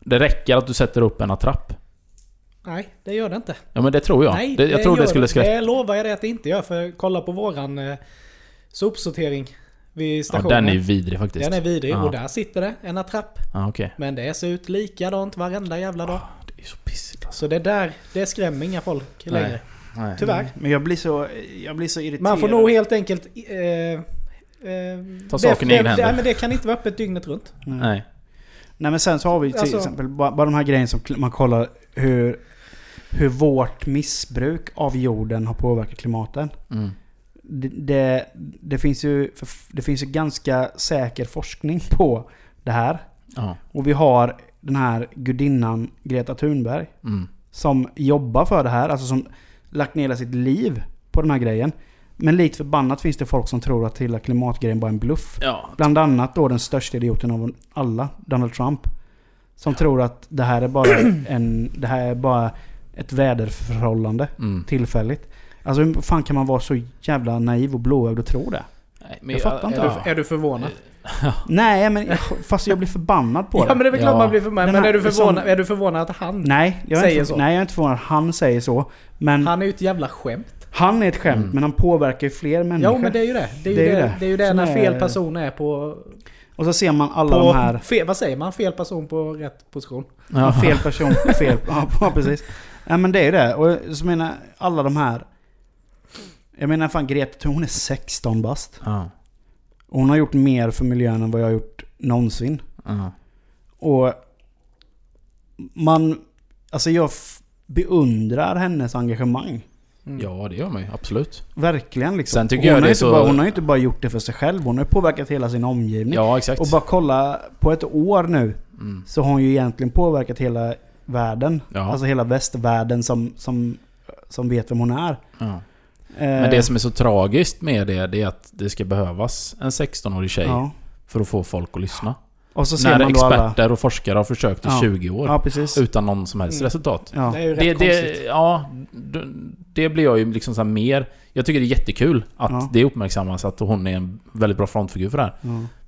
Det räcker att du sätter upp en attrapp. Nej, det gör det inte. Ja men det tror jag. Nej, det, jag tror gör det skulle skräcka. Det lovar jag dig att det inte gör. För kolla på våran eh, sopsortering vid Ja, stationen. den är vidrig faktiskt. Den är vidrig Ja. och där sitter det en attrapp. Ja, okej. Men det ser ut likadant varenda jävla dag. Det är så pissigt alltså. Så det där, det skrämmer inga folk längre. Nej. Tyvärr. Men jag blir så, jag blir så irriterad. Man får nog helt enkelt... Eh, eh, Ta saken i egna händer. Nej, men det kan inte vara öppet dygnet runt. Nej. Nej. Nej men sen så har vi till Alltså- exempel bara, bara de här grejerna som man kollar hur, hur vårt missbruk av jorden har påverkat klimatet. Mm. Det, det, det, finns ju, det finns ju ganska säker forskning på det här. Ja. Och vi har den här gudinnan Greta Thunberg Mm. som jobbar för det här. Alltså som lagt ner hela sitt liv på den här grejen. Men likt förbannat finns det folk som tror att hela klimatgrejen bara är en bluff. Ja. Bland annat då den största idioten av alla, Donald Trump. Som tror att det här är bara en... Det här är bara ett väderförhållande. Mm. Tillfälligt. Alltså hur fan kan man vara så jävla naiv och blåögd och tro det? Nej, men Jag fattar inte. Är, Ja. du, är du förvånad? Nej men fast jag blir förbannad på Ja det. men det är väl klart Ja. man blir. Den Men är du, förvånad, är du förvånad att han... Nej, jag är Säger inte, så. nej, jag är inte förvånad att han säger så. Men han, Han är ju ett jävla skämt. är ett skämt, Mm. men han påverkar ju fler människor. Ja men det är ju det. Det är ju Det det, är det, ju det. är ju det när fel person är på... Och så ser man alla på de här... fel, vad säger man? Fel person på rätt position. Ja. Fel person, fel... Ja, ja, precis. Ja, men det är ju det. Och så menar alla de här... Jag menar fan Greta hon är 16 bast. Ja. Hon har gjort mer för miljön än vad jag har gjort någonsin. Ja. Och... Man... Alltså jag beundrar hennes engagemang. Mm. ja, det gör man ju. Absolut. Verkligen liksom. Sen tycker jag hon det har inte så- Bara, hon har ju inte bara gjort det för sig själv. Hon har ju påverkat hela sin omgivning. Ja, exakt. Och bara kolla på ett år nu. Mm. Så har hon ju egentligen påverkat hela världen. Ja. Alltså hela västvärlden som, som, som vet vem hon är. Ja. Eh, Men det som är så tragiskt med det, det är att det ska behövas en 16-årig tjej Ja. för att få folk att lyssna. Och så ser När man då alla... experter och forskare har försökt i Ja. 20 år. Ja. Utan någon som helst Mm. resultat. Ja. Det är ju rätt Det, konstigt. det, ja, det blir jag ju liksom så här mer... Jag tycker det är jättekul att Ja. det uppmärksammas att hon är en väldigt bra frontfigur för det här.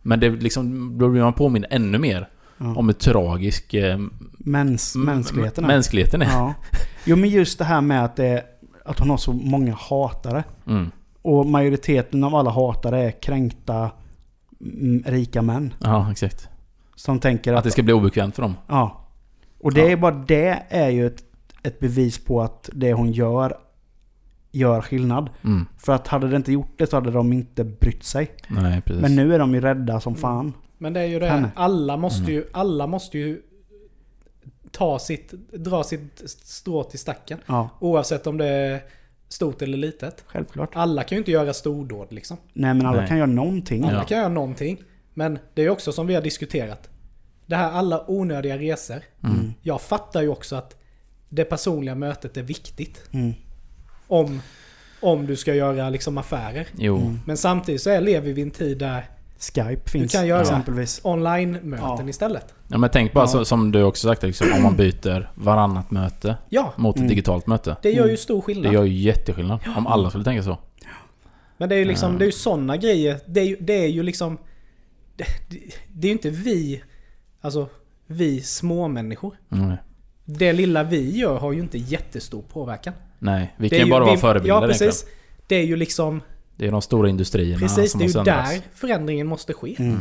Men det liksom, då blir man påminn ännu mer Ja. om hur tragisk eh, Mäns, mänskligheten är. mänskligheten är. Ja. Jo men just det här med att, det, att hon har så många hatare. Mm. Och majoriteten av alla hatare är kränkta mm, rika män. Ja, exakt. Som tänker att... Att det ska bli obekvämt för dem. Ja. Och det Ja. är bara det är ju ett, ett bevis på att det hon gör gör skillnad. Mm. För att hade det inte gjort det så hade de inte brytt sig. Nej, precis. Men nu är de ju rädda som fan. Men det är ju det. Alla måste Mm. ju... Alla måste ju ta sitt, dra sitt strå till stacken. Ja, Oavsett om det är stort eller litet. självklart. Alla kan ju inte göra stordåd liksom. Nej men alla Nej. kan göra någonting. Alla Ja. kan göra någonting. Men det är också som vi har diskuterat. Det här alla onödiga resor. Mm. Jag fattar ju också att det personliga mötet är viktigt. Mm. Om, om du ska göra liksom affärer. Jo. Mm. Men samtidigt så är, lever vi i en tid där Skype finns kan göra- exempelvis. online-möten Ja. istället. Ja, men tänk bara Ja. så, som du också sagt, liksom, om man byter varannat möte Ja, mot ett Mm. digitalt möte. det gör ju Mm. stor Det skillnad. gör ju jätteskillnad. Om alla skulle tänka så. Men det är ju liksom, Ja. det är ju sådana grejer. Det är ju, det är ju liksom... Det, det, det är ju inte vi, alltså vi små människor. Mm. Det lilla vi gör har ju inte jättestor påverkan. Nej, vi Det kan ju bara vara förebilder Ja, egentligen. precis. Det är ju liksom... Det är de stora industrierna Precis, som det är ju där förändringen måste ske. Mm.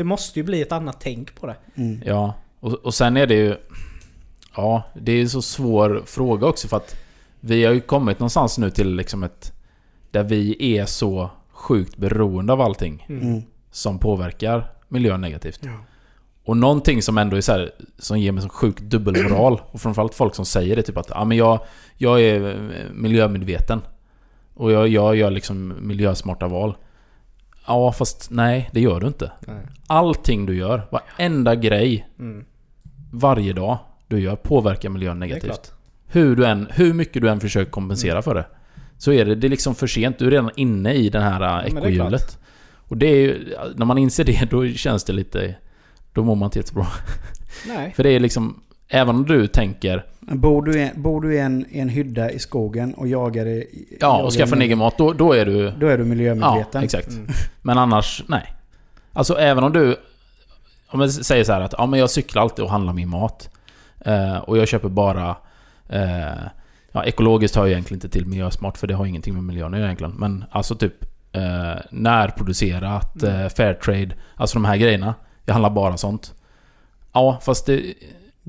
Det måste ju bli ett annat tänk på det. Mm. Ja, och, och sen är det ju... Ja, det är en så svår fråga också för att vi har ju kommit någonstans nu till liksom ett... Där vi är så sjukt beroende av allting Mm. Mm. som påverkar miljön negativt. Ja. Och någonting som ändå är så här, som ger mig så sjuk dubbelmoral. Och framförallt folk som säger det typ att ah, men jag, jag är miljömedveten. Och jag, jag gör liksom miljösmarta val. Ja, fast nej, det gör du inte. Nej. Allting du gör, varenda grej, Mm. varje dag du gör påverkar miljön negativt. Hur, du än, hur mycket du än försöker kompensera för det. Så är det, det är liksom för sent. Du är redan inne i det här ekohjulet. Och det är ju, när man inser det, då känns det lite... Då mår man inte jättebra. Nej. För det är liksom... Även om du tänker... Bor du, i, bor du i en, i en hydda i skogen och jagar i... Ja, jagar och skaffa en egen mat. Då, då är du... Då är du Ja, miljömedveten. exakt. Mm. Men annars, nej. Alltså även om du... Om jag säger så här att ja, men jag cyklar alltid och handlar min mat. Eh, och jag köper bara... Eh, ja, ekologiskt har jag egentligen inte till miljösmart för det har ingenting med miljön att göra egentligen. Men alltså typ eh, närproducerat, Mm. eh, fairtrade, alltså de här grejerna. Jag handlar bara sånt. Ja, fast det...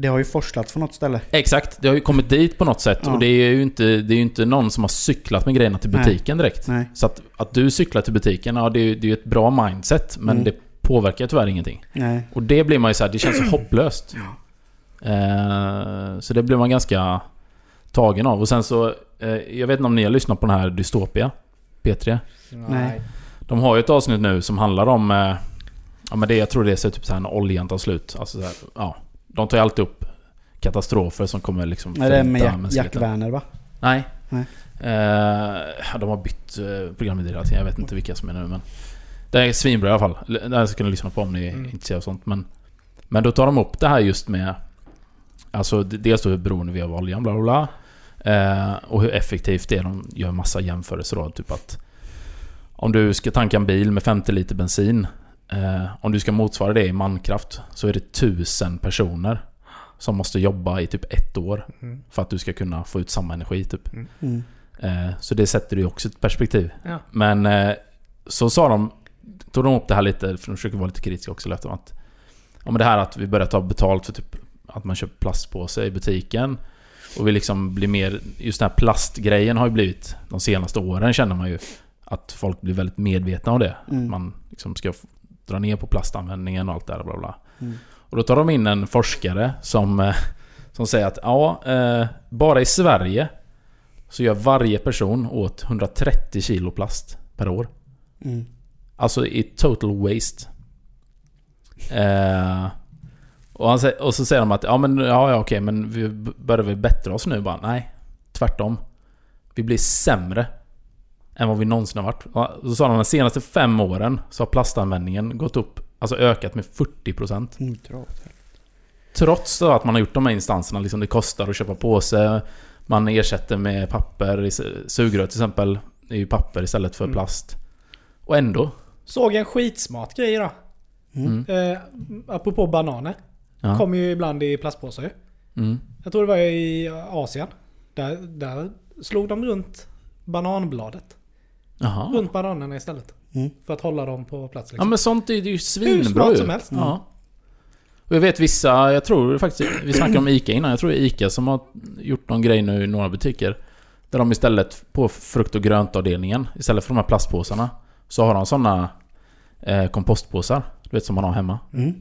Det har ju forslats från något ställe. Exakt, det har ju kommit dit på något sätt. Ja. Och det är ju inte, det är ju inte någon som har cyklat med grejerna till Nej. butiken direkt. Nej. Så att, att du cyklar till butiken, ja det är ju det är ett bra mindset. Men Mm. det påverkar tyvärr ingenting. Nej. Och det blir man ju så här, det känns så hopplöst. Eh, så det blir man ganska tagen av. Och sen så, eh, jag vet inte om ni har lyssnat på den här Dystopia? P3? Nej. De har ju ett avsnitt nu som handlar om... Eh, ja men det, jag tror det är så typ så här när oljan tar slut. Alltså så här, ja. De tar ju alltid upp katastrofer som kommer liksom Nej, det är med Jack, Jack. Werner va? Nej. Nej. Eh, de har bytt uh, programledare hela tiden. Jag vet inte vilka som är nu men... Det är svinbra i alla fall. Det här ska ni lyssna på om ni är Mm. intresserade av sånt. Men, men då tar de upp det här just med... Alltså dels då hur beroende vi är av oljan, bla bla bla. Eh, och hur effektivt det är. De gör massa jämförelser då. Typ att... Om du ska tanka en bil med 50 liter bensin. Eh, om du ska motsvara det i mankraft så är det tusen personer som måste jobba i typ ett år Mm. för att du ska kunna få ut samma energi typ. Mm. Eh, så det sätter ju också ett perspektiv. Ja. Men eh, så sa de, tog de upp det här lite, för de försöker vara lite kritiska också, lät de att... Ja men det här att vi börjar ta betalt för typ att man köper plastpåse i butiken. Och vi liksom blir mer... Just den här plastgrejen har ju blivit, de senaste åren känner man ju att folk blir väldigt medvetna om det. Mm. Att man liksom ska dra ner på plastanvändningen och allt det där bla bla. Mm. Och då tar de in en forskare som, eh, som säger att ja, eh, bara i Sverige så gör varje person åt 130 kilo plast per år. Mm. Alltså i total waste. Eh, och, han, och så säger de att ja men ja, ja okej men vi börjar väl bättra oss nu bara. Nej, tvärtom. Vi blir sämre än vad vi någonsin har varit. Så sa de de senaste fem åren så har plastanvändningen gått upp, alltså ökat med 40%. Mm. Trots att man har gjort de här instanserna, liksom det kostar att köpa påse, man ersätter med papper, sugrör till exempel, är ju papper istället för Mm. plast. Och ändå. Såg en skitsmart grej idag. Mm. Eh, apropå bananer. Ja. Kommer ju ibland i plastpåsar ju. Mm. Jag tror det var i Asien. Där, där slog de runt bananbladet. Jaha. Runt bananerna istället. Mm. För att hålla dem på plats Ja liksom. men sånt är ju Hur svinbra smart ju. som helst. Ja. Och jag vet vissa, jag tror faktiskt, vi snackade om ICA innan, jag tror det är ICA som har gjort någon grej nu i några butiker. Där de istället på frukt och gröntavdelningen, istället för de här plastpåsarna, så har de såna eh, kompostpåsar. Du vet som man har hemma. Mm.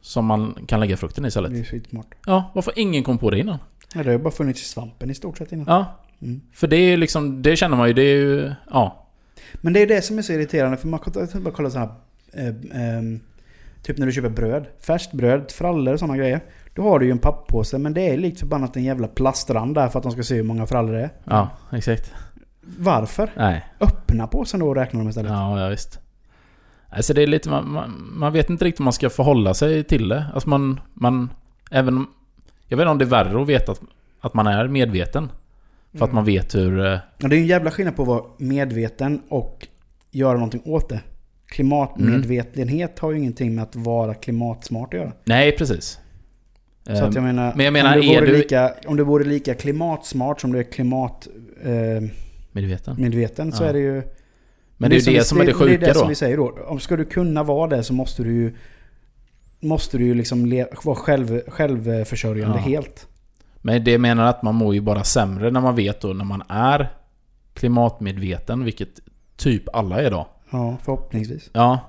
som man kan lägga frukten i Det istället. är skitsmart. Ja, varför ingen kom på det innan? Ja, det har ju bara funnits i svampen i stort sett innan. Ja, Mm. för det är liksom, det känner man ju, det är ju, ja. Men det är det som är så irriterande för man kan bara kolla så här. Eh, ehm, typ när du köper bröd. Färskt bröd, frallor och sådana grejer. Då har du ju en papppåse men det är likt förbannat en jävla plastrand där för att de ska se hur många frallor det är. Ja, exakt. Varför? Nej. Öppna påsen då och räkna dem istället. Ja, ja visst. Alltså det är lite, man, man, man vet inte riktigt hur man ska förhålla sig till det. Alltså man, man, även om, Jag vet inte om det är värre att veta att, att man är medveten. För att man vet hur... eh, Ja, det är en jävla skillnad på att vara medveten och göra någonting åt det. Klimatmedvetenhet har ju ingenting med att vara klimatsmart att göra. Nej, precis. Så att jag Ehm, menar, men jag menar, om, du vore du- lika, om du vore lika klimatsmart som du är klimatmedveten eh, Medveten. medveten så Ja. är det ju... Men det är ju det som är det Det är sjuka det då. som vi säger då. Om ska du kunna vara det så måste du ju... Måste du ju liksom vara själv, självförsörjande Ja. helt. Men det menar att man mår ju bara sämre när man vet då när man är klimatmedveten, vilket typ alla är då. Ja, förhoppningsvis. Ja.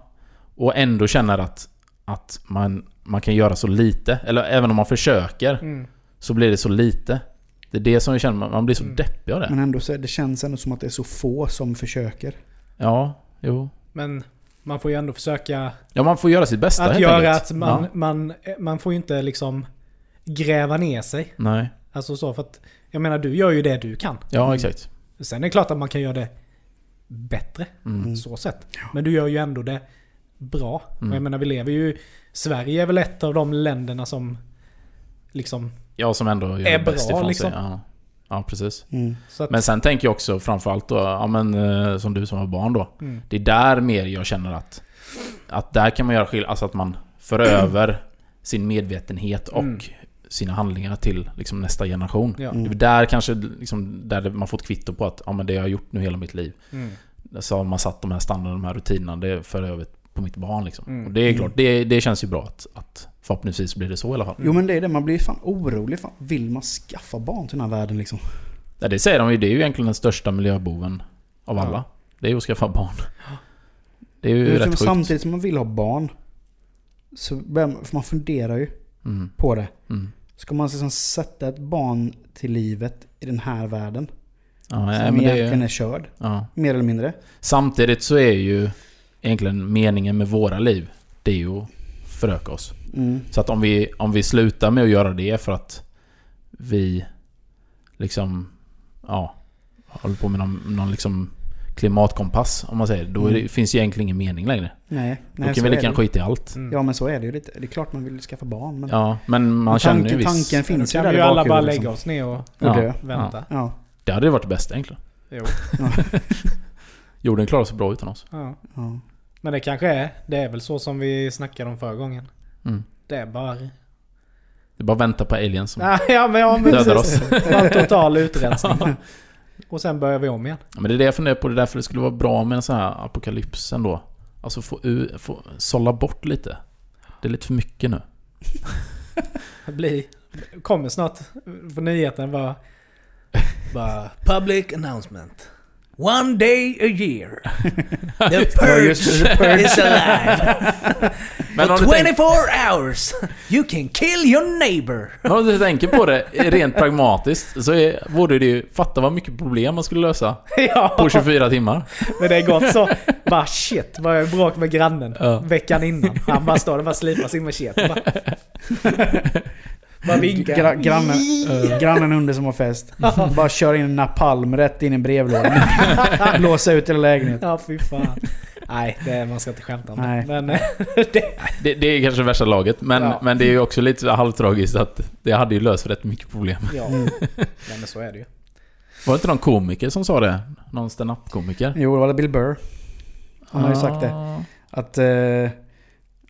Och ändå känner att, att man, man kan göra så lite. Eller även om man försöker, Mm. så blir det så lite. Det är det som jag känner, man- man blir så Mm. deppig av det. Men ändå så, det känns ändå som att det är så få som försöker. Ja, jo. Men man får ju ändå försöka Ja, man får göra sitt bästa att helt göra enkelt. att man, Ja. man, man får ju inte liksom gräva ner sig. Nej. Alltså så för att, jag menar du gör ju det du kan. Ja, exakt. Sen är det klart att man kan göra det bättre. Mm. Så sätt. Men du gör ju ändå det bra. Mm. Och jag menar vi lever ju... Sverige är väl ett av de länderna som liksom... Ja, som ändå gör Är det bäst bra, ifrån liksom. sig. Ja. ja, precis. Mm. Att, Men sen tänker jag också framförallt då, ja men eh, som du som var barn då. mm. Det är där mer jag känner att... Att där kan man göra skillnad, alltså att man för över sin medvetenhet och Mm. Sina handlingar till liksom nästa generation. Ja. Mm. Det är där kanske liksom, där man fått kvitto på att ja, men det jag har gjort nu hela mitt liv. Mm. Så har man satt de här standarderna, de här rutinerna, det för över på mitt barn liksom. Mm. Och det är klart, det, det känns ju bra att, att förhoppningsvis blir det så i alla fall. Jo men det är det, man blir fan orolig. Fan, vill man skaffa barn till den här världen liksom? Ja, det säger de ju, det är ju egentligen den största miljöboven av Ja. alla. Det är ju att skaffa barn. Det är ju Liksom rätt sjukt. samtidigt som man vill ha barn. Så börjar man, för man funderar ju Mm, på det. mm. Ska man liksom sätta ett barn till livet i den här världen? Ja, som men egentligen är, är körd. ja. Mer eller mindre. Samtidigt så är ju egentligen meningen med våra liv, det är ju att föröka oss. Mm. Så att om vi, om vi slutar med att göra det för att vi liksom, ja, håller på med någon, någon liksom klimatkompass om man säger. Då det, Mm. finns ju egentligen ingen mening längre. Nej, Då nej kan så vi lika det. gärna skita i allt. Mm. Ja men så är det ju lite. Det är klart man vill skaffa barn men... Ja, men man Men känner ju tanken, viss... tanken Då finns ju kan där i ju alla bara bakhuvudet, lägga liksom. oss ner och Och dö. vänta. Ja. Det hade ju varit det bästa egentligen. Jo. Jorden klarar sig bra utan oss. Ja. ja. Men det kanske är. Det är väl så som vi snackade om förra gången. Mm. Det är bara... Det är bara att vänta på aliens som... Ja, ja men, ja, men Dödar precis. Bara en total utrensning. Och sen börjar vi om igen. Ja, men det är det jag funderar på. Det är därför det skulle vara bra med en sån här apokalyps ändå. Alltså få, u- få sålla bort lite. Det är lite för mycket nu. Blir... Kommer snart på nyheten bara... Bara... Public announcement. One day a year. The purge is alive. Men For om, du tänk, 24 hours. You can kill your neighbor. men om du tänker på det rent pragmatiskt så är, vore det ju... Fatta vad mycket problem man skulle lösa ja. på 24 timmar. Men det är gott så. Bara shit, var jag i bråk med grannen Ja. veckan innan. Han bara står där och bara slipar sin machete. Bara, bara vinkar. Gra grannen, grannen under som har fest. Bara kör in en napalm rätt in i en brevlåda. Blåsa ut hela lägenheten. Ja, fy fan. Nej, det, man ska inte skämta om Nej. det. Men eh, det... Det, det är kanske värsta laget, men, Ja. men det är ju också lite halvtragiskt att det hade ju löst rätt mycket problem. Ja. Mm. Nej, men så är det ju. Var det inte någon komiker som sa det? Någon stand-up-komiker? Jo, det var Bill Burr. Han har ju sagt det. Ah. Att eh,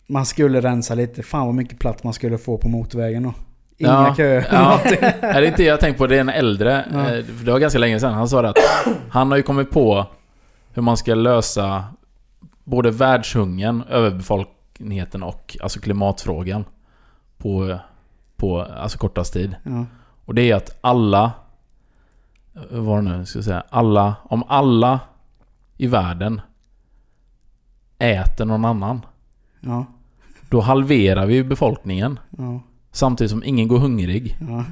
man skulle rensa lite. Fan vad mycket plats man skulle få på motorvägen då. Inga Ja. köer. Ja. Det är inte det jag tänkt på. Det är en äldre. Ja. eh, Det var ganska länge sedan. Han sa att han har ju kommit på hur man ska lösa både världshungern, överbefolkningen och alltså klimatfrågan på, på alltså kortast tid. Ja. Och det är att alla... Vad var det nu? Ska jag säga? Alla... Om alla i världen äter någon annan. Ja. Då halverar vi befolkningen. Ja. Samtidigt som ingen går hungrig. Ja.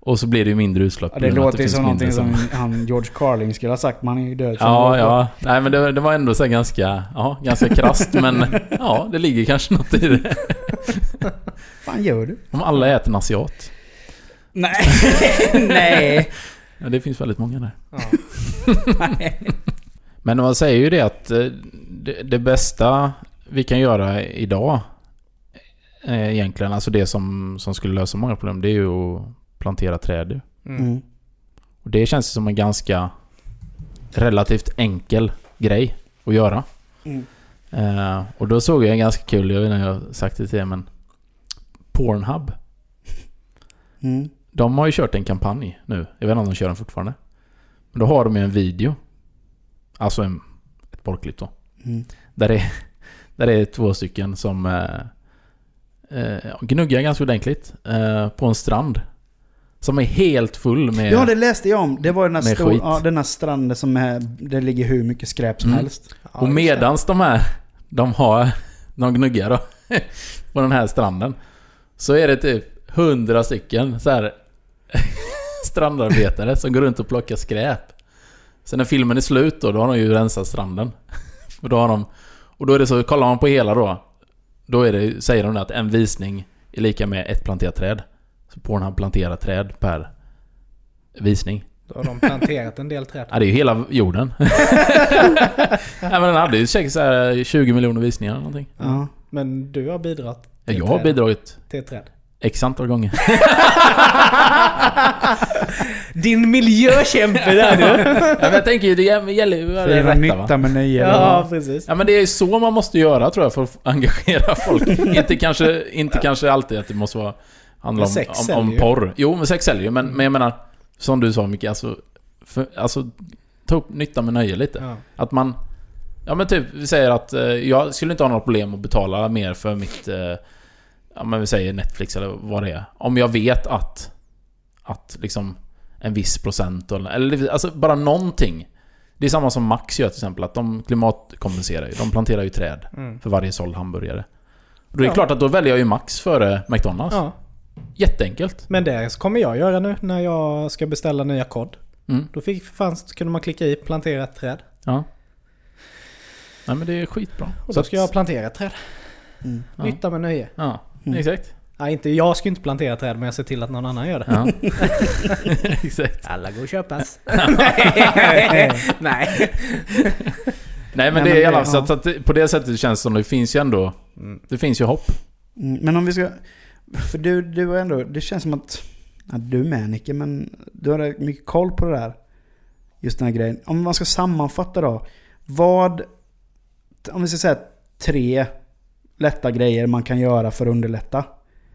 Och så blir det ju mindre utsläpp. Ja, det låter ju som någonting som han George Carlin skulle ha sagt. Man är ju död sen Ja, ja. Nej men det, det var ändå så ganska, ja, ganska krasst men ja, det ligger kanske något i det. Vad fan gör du? Om alla äter en asiat. Nej. Nej. Ja, det finns väldigt många där. Ja. Men man säger ju det att eh, det, det bästa vi kan göra idag eh, egentligen, alltså det som, som skulle lösa många problem, det är ju att plantera träd. Mm. Mm. Och det känns som en ganska relativt enkel grej att göra. Mm. Eh, och då såg jag en ganska kul, jag vet inte om jag har sagt det till er men Pornhub. Mm. De har ju kört en kampanj nu. Jag vet inte om de kör den fortfarande. Men då har de ju en video. Alltså en, ett porrklipp då. Mm. Där det, där det är två stycken som eh, gnuggar ganska ordentligt eh, på en strand. Som är helt full med... Ja, det läste jag om. Det var den här, stor, ja, den här stranden som är... Det ligger hur mycket skräp som Mm. helst. Ja, och medans de här, de har, de gnuggar då, på den här stranden. Så är det typ hundra stycken så här strandarbetare som går runt och plockar skräp. Sen när filmen är slut då, då har de ju rensat stranden. Och då har de, och då är det så, kollar man på hela då, då är det, säger de att en visning är lika med ett planterat träd. Så Pornhub planterar träd per visning. Då har de planterat en del träd. Ja, det är ju hela jorden. Nej, men den hade ju säkert så här 20 miljoner visningar eller någonting. Ja. Men du har bidragit Ja, jag har bidragit till ett träd. X antal gånger. Din miljökämpe där du! ja, men jag tänker ju, det gäller ju det Fira rätta nytta va? med nöje. Ja, precis. Ja men det är så man måste göra tror jag för att engagera folk. inte kanske, inte kanske alltid att det måste vara... Handla om, sex om, om porr. Jo men sex säljer ju, men, men jag menar... Som du sa Micke, alltså... För, alltså ta upp nytta med nöje lite. Ja. Att man... Ja men typ, vi säger att eh, jag skulle inte ha något problem att betala mer för mitt... Eh, ja men vi säger Netflix eller vad det är. Om jag vet att... Att liksom... En viss procent eller... eller alltså bara någonting. Det är samma som Max gör till exempel, att de klimatkompenserar ju. De planterar ju träd Mm. för varje såld hamburgare. Och då är det Ja. klart att då väljer jag ju Max före McDonalds. ja. Jätteenkelt. Men det kommer jag göra nu när jag ska beställa nya kod. Mm. Då fick, fanns, kunde man klicka i plantera ett träd. Ja. Nej men det är skitbra. Och Så då ska att- jag plantera ett träd. Mm. Nytta med nöje. Ja, Mm. exakt. Nej, inte, jag ska inte plantera träd men jag ser till att någon annan gör det. Ja. exakt. Alla går och köpas. Nej. Nej men det är i alla fall så ja. att, att på det sättet känns det som det finns ju ändå... Mm. Det finns ju hopp. Mm, Men om vi ska... För du, du har ändå... Det känns som att... Ja, du med Nicke, men du har mycket koll på det där. Just den här grejen. Om man ska sammanfatta då. Vad... Om vi ska säga tre lätta grejer man kan göra för att underlätta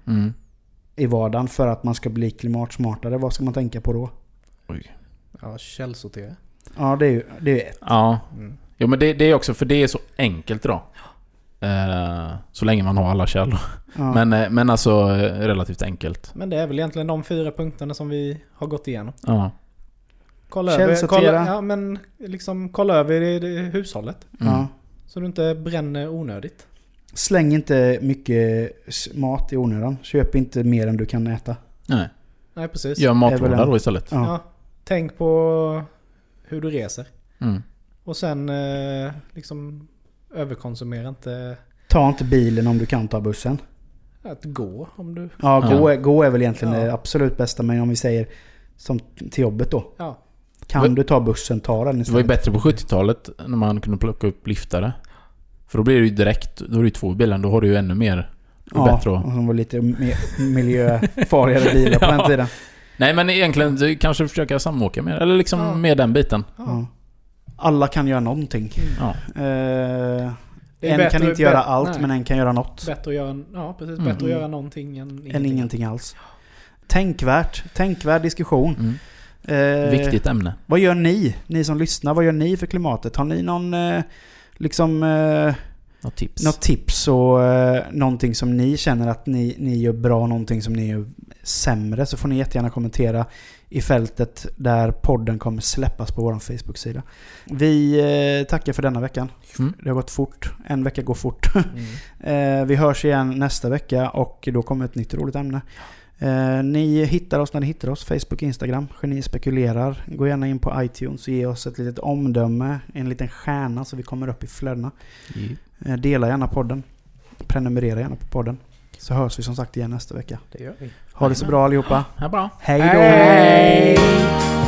Mm. i vardagen för att man ska bli klimatsmartare. Vad ska man tänka på då? Ja, källsortera. Ja, det är ju det är ett. Ja. Mm. Jo men det, det är också, för det är så enkelt idag. Eh, så länge man har alla källor. Ja. Men, eh, men alltså eh, relativt enkelt. Men det är väl egentligen de fyra punkterna som vi har gått igenom. Ja. Kolla över, kolla, ja, men liksom kolla över det, hushållet. Mm. Så du inte bränner onödigt. Släng inte mycket mat i onödan. Köp inte mer än du kan äta. Nej. Nej, precis. Gör matlåda då istället. Ja. Ja. Tänk på hur du reser. Mm. Och sen eh, liksom överkonsumera inte Ta inte bilen om du kan ta bussen. att gå om du... Ja, gå, Ja. är- gå är väl egentligen Ja. det absolut bästa. Men om vi säger som till jobbet då. Ja. Kan du ta bussen, ta den Det var ju istället. bättre på 70-talet när man kunde plocka upp liftare. För då blir det ju direkt, då är det ju två bilar, då har du ju ännu mer och Ja, bättre och att... som var lite mer miljöfarligare bilar på den Ja. tiden. Nej men egentligen du kanske försöka samåka mer, eller liksom Ja. med den biten. Ja. Alla kan göra någonting. Ja. Eh, Det är en bättre- kan inte göra bä- allt, nej. men en kan göra något. Bättre att göra, ja, precis, Mm. bättre att göra någonting än ingenting. Än ingenting alls. Tänkvärt. Tänkvärd diskussion. Mm. Eh, Viktigt ämne. Vad gör ni? Ni som lyssnar, vad gör ni för klimatet? Har ni någon eh, liksom eh, Något tips? något tips och eh, någonting som ni känner att ni, ni gör bra, någonting som ni gör sämre så får ni jättegärna kommentera i fältet där podden kommer släppas på vår Facebook-sida. Vi eh, tackar för denna veckan. Mm. Det har gått fort. En vecka går fort. Mm. Eh, vi hörs igen nästa vecka och då kommer ett nytt roligt ämne. Eh, ni hittar oss när ni hittar oss. Facebook, Instagram. Geni spekulerar. Gå gärna in på iTunes och ge oss ett litet omdöme. En liten stjärna så vi kommer upp i flödena. Eh, dela gärna podden. Prenumerera gärna på podden. Så hörs vi som sagt igen nästa vecka. Det gör vi. Ha det så bra allihopa. Ja, bra. Hej då! Hej!